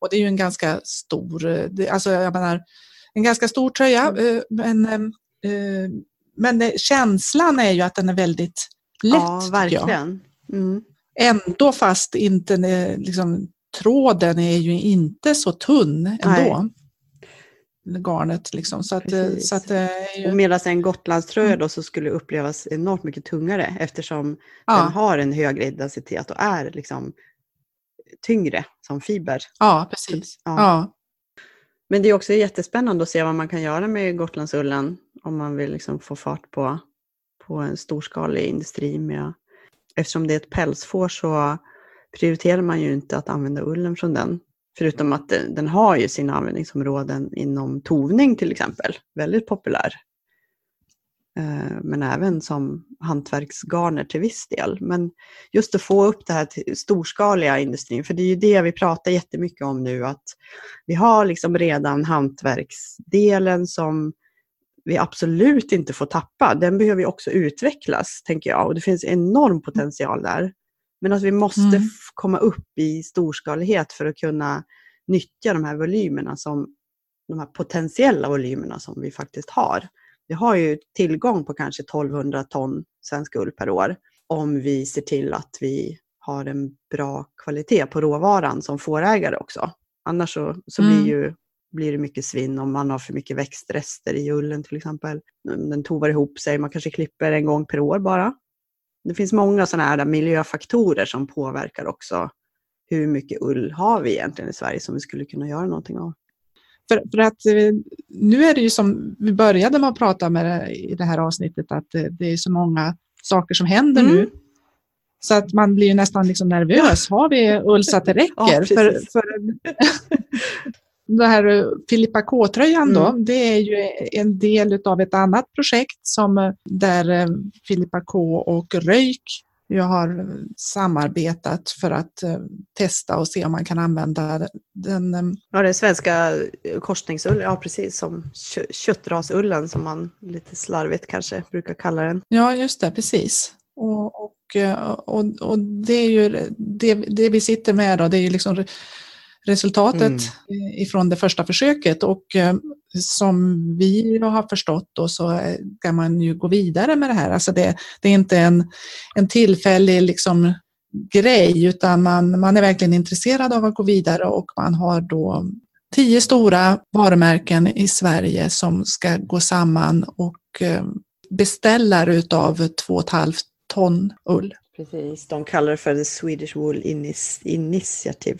Och det är ju en ganska stor, eh, alltså jag menar, en ganska stor tröja, Mm. eh, men, men känslan är ju att den är väldigt lätt. Ja, verkligen. Mm. Ändå fast inte, eh, liksom, tråden är ju inte så tunn ändå. Garnet liksom. Så att, eh, så att det är Och ju, medan en Gotlandströja Mm. då så skulle upplevas enormt mycket tungare eftersom den ja, har en högre densitet och är liksom tyngre som fiber. ja, precis. Ja. Ja. Men det är också jättespännande att se vad man kan göra med Gotlandsullen om man vill liksom få fart på, på en storskalig industri. Med, eftersom det är ett pälsfår så prioriterar man ju inte att använda ullen från den. Förutom att den, har ju sina användningsområden inom tovning till exempel, väldigt populär. Eh, men även som hantverksgarner till viss del. Men just att få upp det här till storskaliga industrin, för det är ju det vi pratar jättemycket om nu, att vi har liksom redan hantverksdelen som vi absolut inte får tappa. Den behöver ju också utvecklas, tänker jag. Och det finns enorm potential där. Men att vi måste Mm. komma upp i storskalighet för att kunna nyttja de här volymerna som de här potentiella volymerna som vi faktiskt har. Vi har ju tillgång på kanske 1200 ton svensk ull per år om vi ser till att vi har en bra kvalitet på råvaran som fårägare också. Annars så, så Mm. blir, ju, blir det mycket svinn om man har för mycket växtrester i ullen till exempel. Den tovar ihop sig, man kanske klipper en gång per år bara. Det finns många sådana här miljöfaktorer som påverkar också hur mycket ull har vi egentligen i Sverige som vi skulle kunna göra någonting av. För, för att eh, nu är det ju som vi började med att prata med det, i det här avsnittet, att det, det är så många saker som händer Mm. nu. Så att man blir nästan liksom nervös. Har vi ull så att det räcker? Ja, för, för det här eh, Filippa K-tröjan då, Mm. det är ju en del av ett annat projekt som eh, där eh, Filippa K och Röjk jag har samarbetat för att testa och se om man kan använda den. Ja, är svenska korsningsull, ja precis som kö- köttrasullen som man lite slarvigt kanske brukar kalla den. Ja, just det, precis. Och, och, och, och det är ju det, det vi sitter med då, det är ju liksom resultatet Mm. ifrån det första försöket och eh, som vi har förstått då så kan man ju gå vidare med det här. Alltså det, det är inte en, en tillfällig liksom grej utan man, man är verkligen intresserad av att gå vidare och man har då tio stora varumärken i Sverige som ska gå samman och eh, beställer utav 2,5 ton ull. Precis, de kallar det för The Swedish Wool Initiative.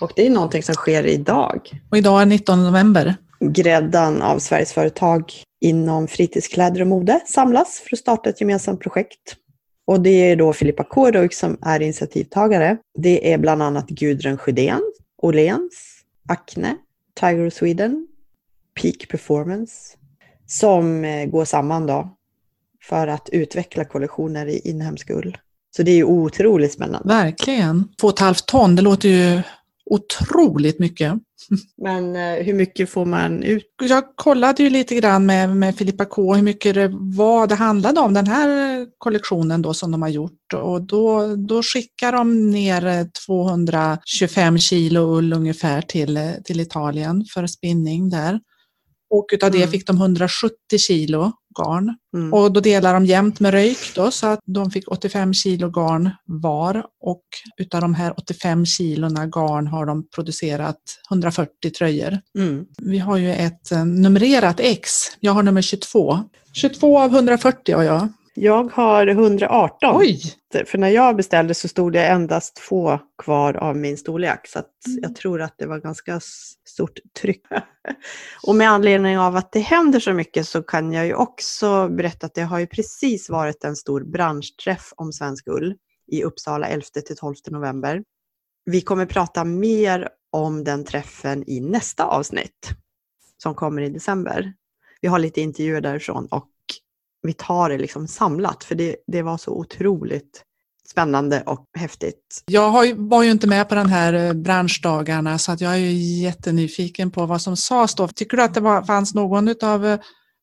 Och det är någonting som sker idag. Och idag är 19 november. Gräddan av Sveriges företag inom fritidskläder och mode samlas för att starta ett gemensamt projekt. Och det är då Filippa Kårhug som är initiativtagare. Det är bland annat Gudrun Sjödén, Åhléns, Acne, Tiger Sweden, Peak Performance som eh, går samman då för att utveckla kollektioner i inhemsk ull. Så det är ju otroligt spännande. Verkligen. 2,5 ton, det låter ju otroligt mycket. Men eh, hur mycket får man ut? Jag kollade ju lite grann med, med Filippa K hur mycket det var det handlade om, den här kollektionen då som de har gjort. Och då, då skickar de ner eh, 225 kilo ull ungefär till, eh, till Italien för spinning där. Och utav det Mm. fick de 170 kilo garn. Mm. Och då delar de jämnt med röjk då, så att de fick 85 kilo garn var och utav de här 85 kilona garn har de producerat 140 tröjor. Mm. Vi har ju ett eh, numrerat X. Jag har nummer 22. 22 av 140 har jag. Jag har 118. Oj! För när jag beställde så stod det endast två kvar av min storlek. Så Mm. jag tror att det var ganska stort tryck. Och med anledning av att det händer så mycket så kan jag ju också berätta att det har ju precis varit en stor branschträff om svensk ull i Uppsala 11-12 november. Vi kommer prata mer om den träffen i nästa avsnitt som kommer i december. Vi har lite intervjuer därifrån och vi tar det liksom samlat för det, det var så otroligt spännande och häftigt. Jag har ju, var ju inte med på den här eh, branschdagarna så att jag är jättenyfiken på vad som sades då. Tycker du att det var, fanns någon av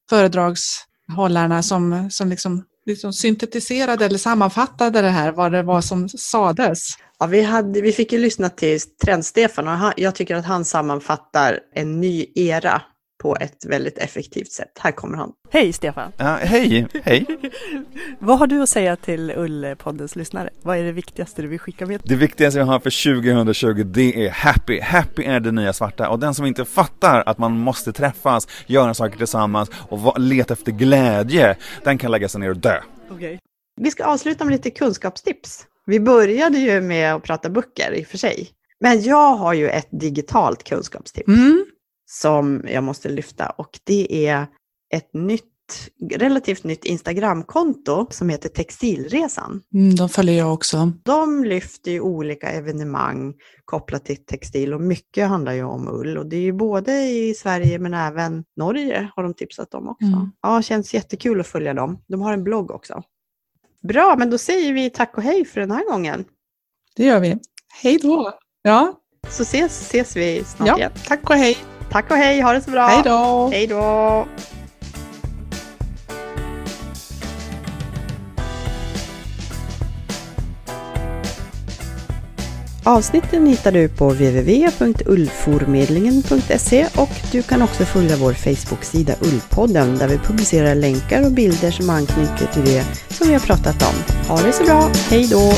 föredragshållarna som, som liksom, liksom syntetiserade eller sammanfattade det här, vad det var som sades? Ja, vi, hade, vi fick ju lyssna till Trend-Stefan och han, jag tycker att han sammanfattar en ny era på ett väldigt effektivt sätt. Här kommer han. Hej Stefan! Ja, hej, hej. Vad har du att säga till Ullpoddens lyssnare? Vad är det viktigaste du vill skicka med? Det viktigaste vi har för 2020 det är happy. Happy är det nya svarta och den som inte fattar att man måste träffas, göra saker tillsammans och leta efter glädje, den kan lägga sig ner och dö. Okej. Vi ska avsluta med lite kunskapstips. Vi började ju med att prata böcker i och för sig. Men jag har ju ett digitalt kunskapstips Mm. Som jag måste lyfta och det är ett nytt, relativt nytt Instagramkonto som heter Textilresan. Mm, de följer jag också. De lyfter ju olika evenemang kopplat till textil och mycket handlar ju om ull och det är ju både i Sverige men även Norge har de tipsat om också. Mm. Ja, känns jättekul att följa dem. De har en blogg också. Bra, men då säger vi tack och hej för den här gången. Det gör vi. Hej då! Ja, Så ses, ses vi snart ja igen. tack och hej. Tack och hej, ha det så bra. Hej då! Hej då! Avsnitten hittar du på www.ullformedlingen.se och du kan också följa vår Facebook-sida Ullpodden där vi publicerar länkar och bilder som anknyter till det som vi har pratat om. Ha det så bra, hej då!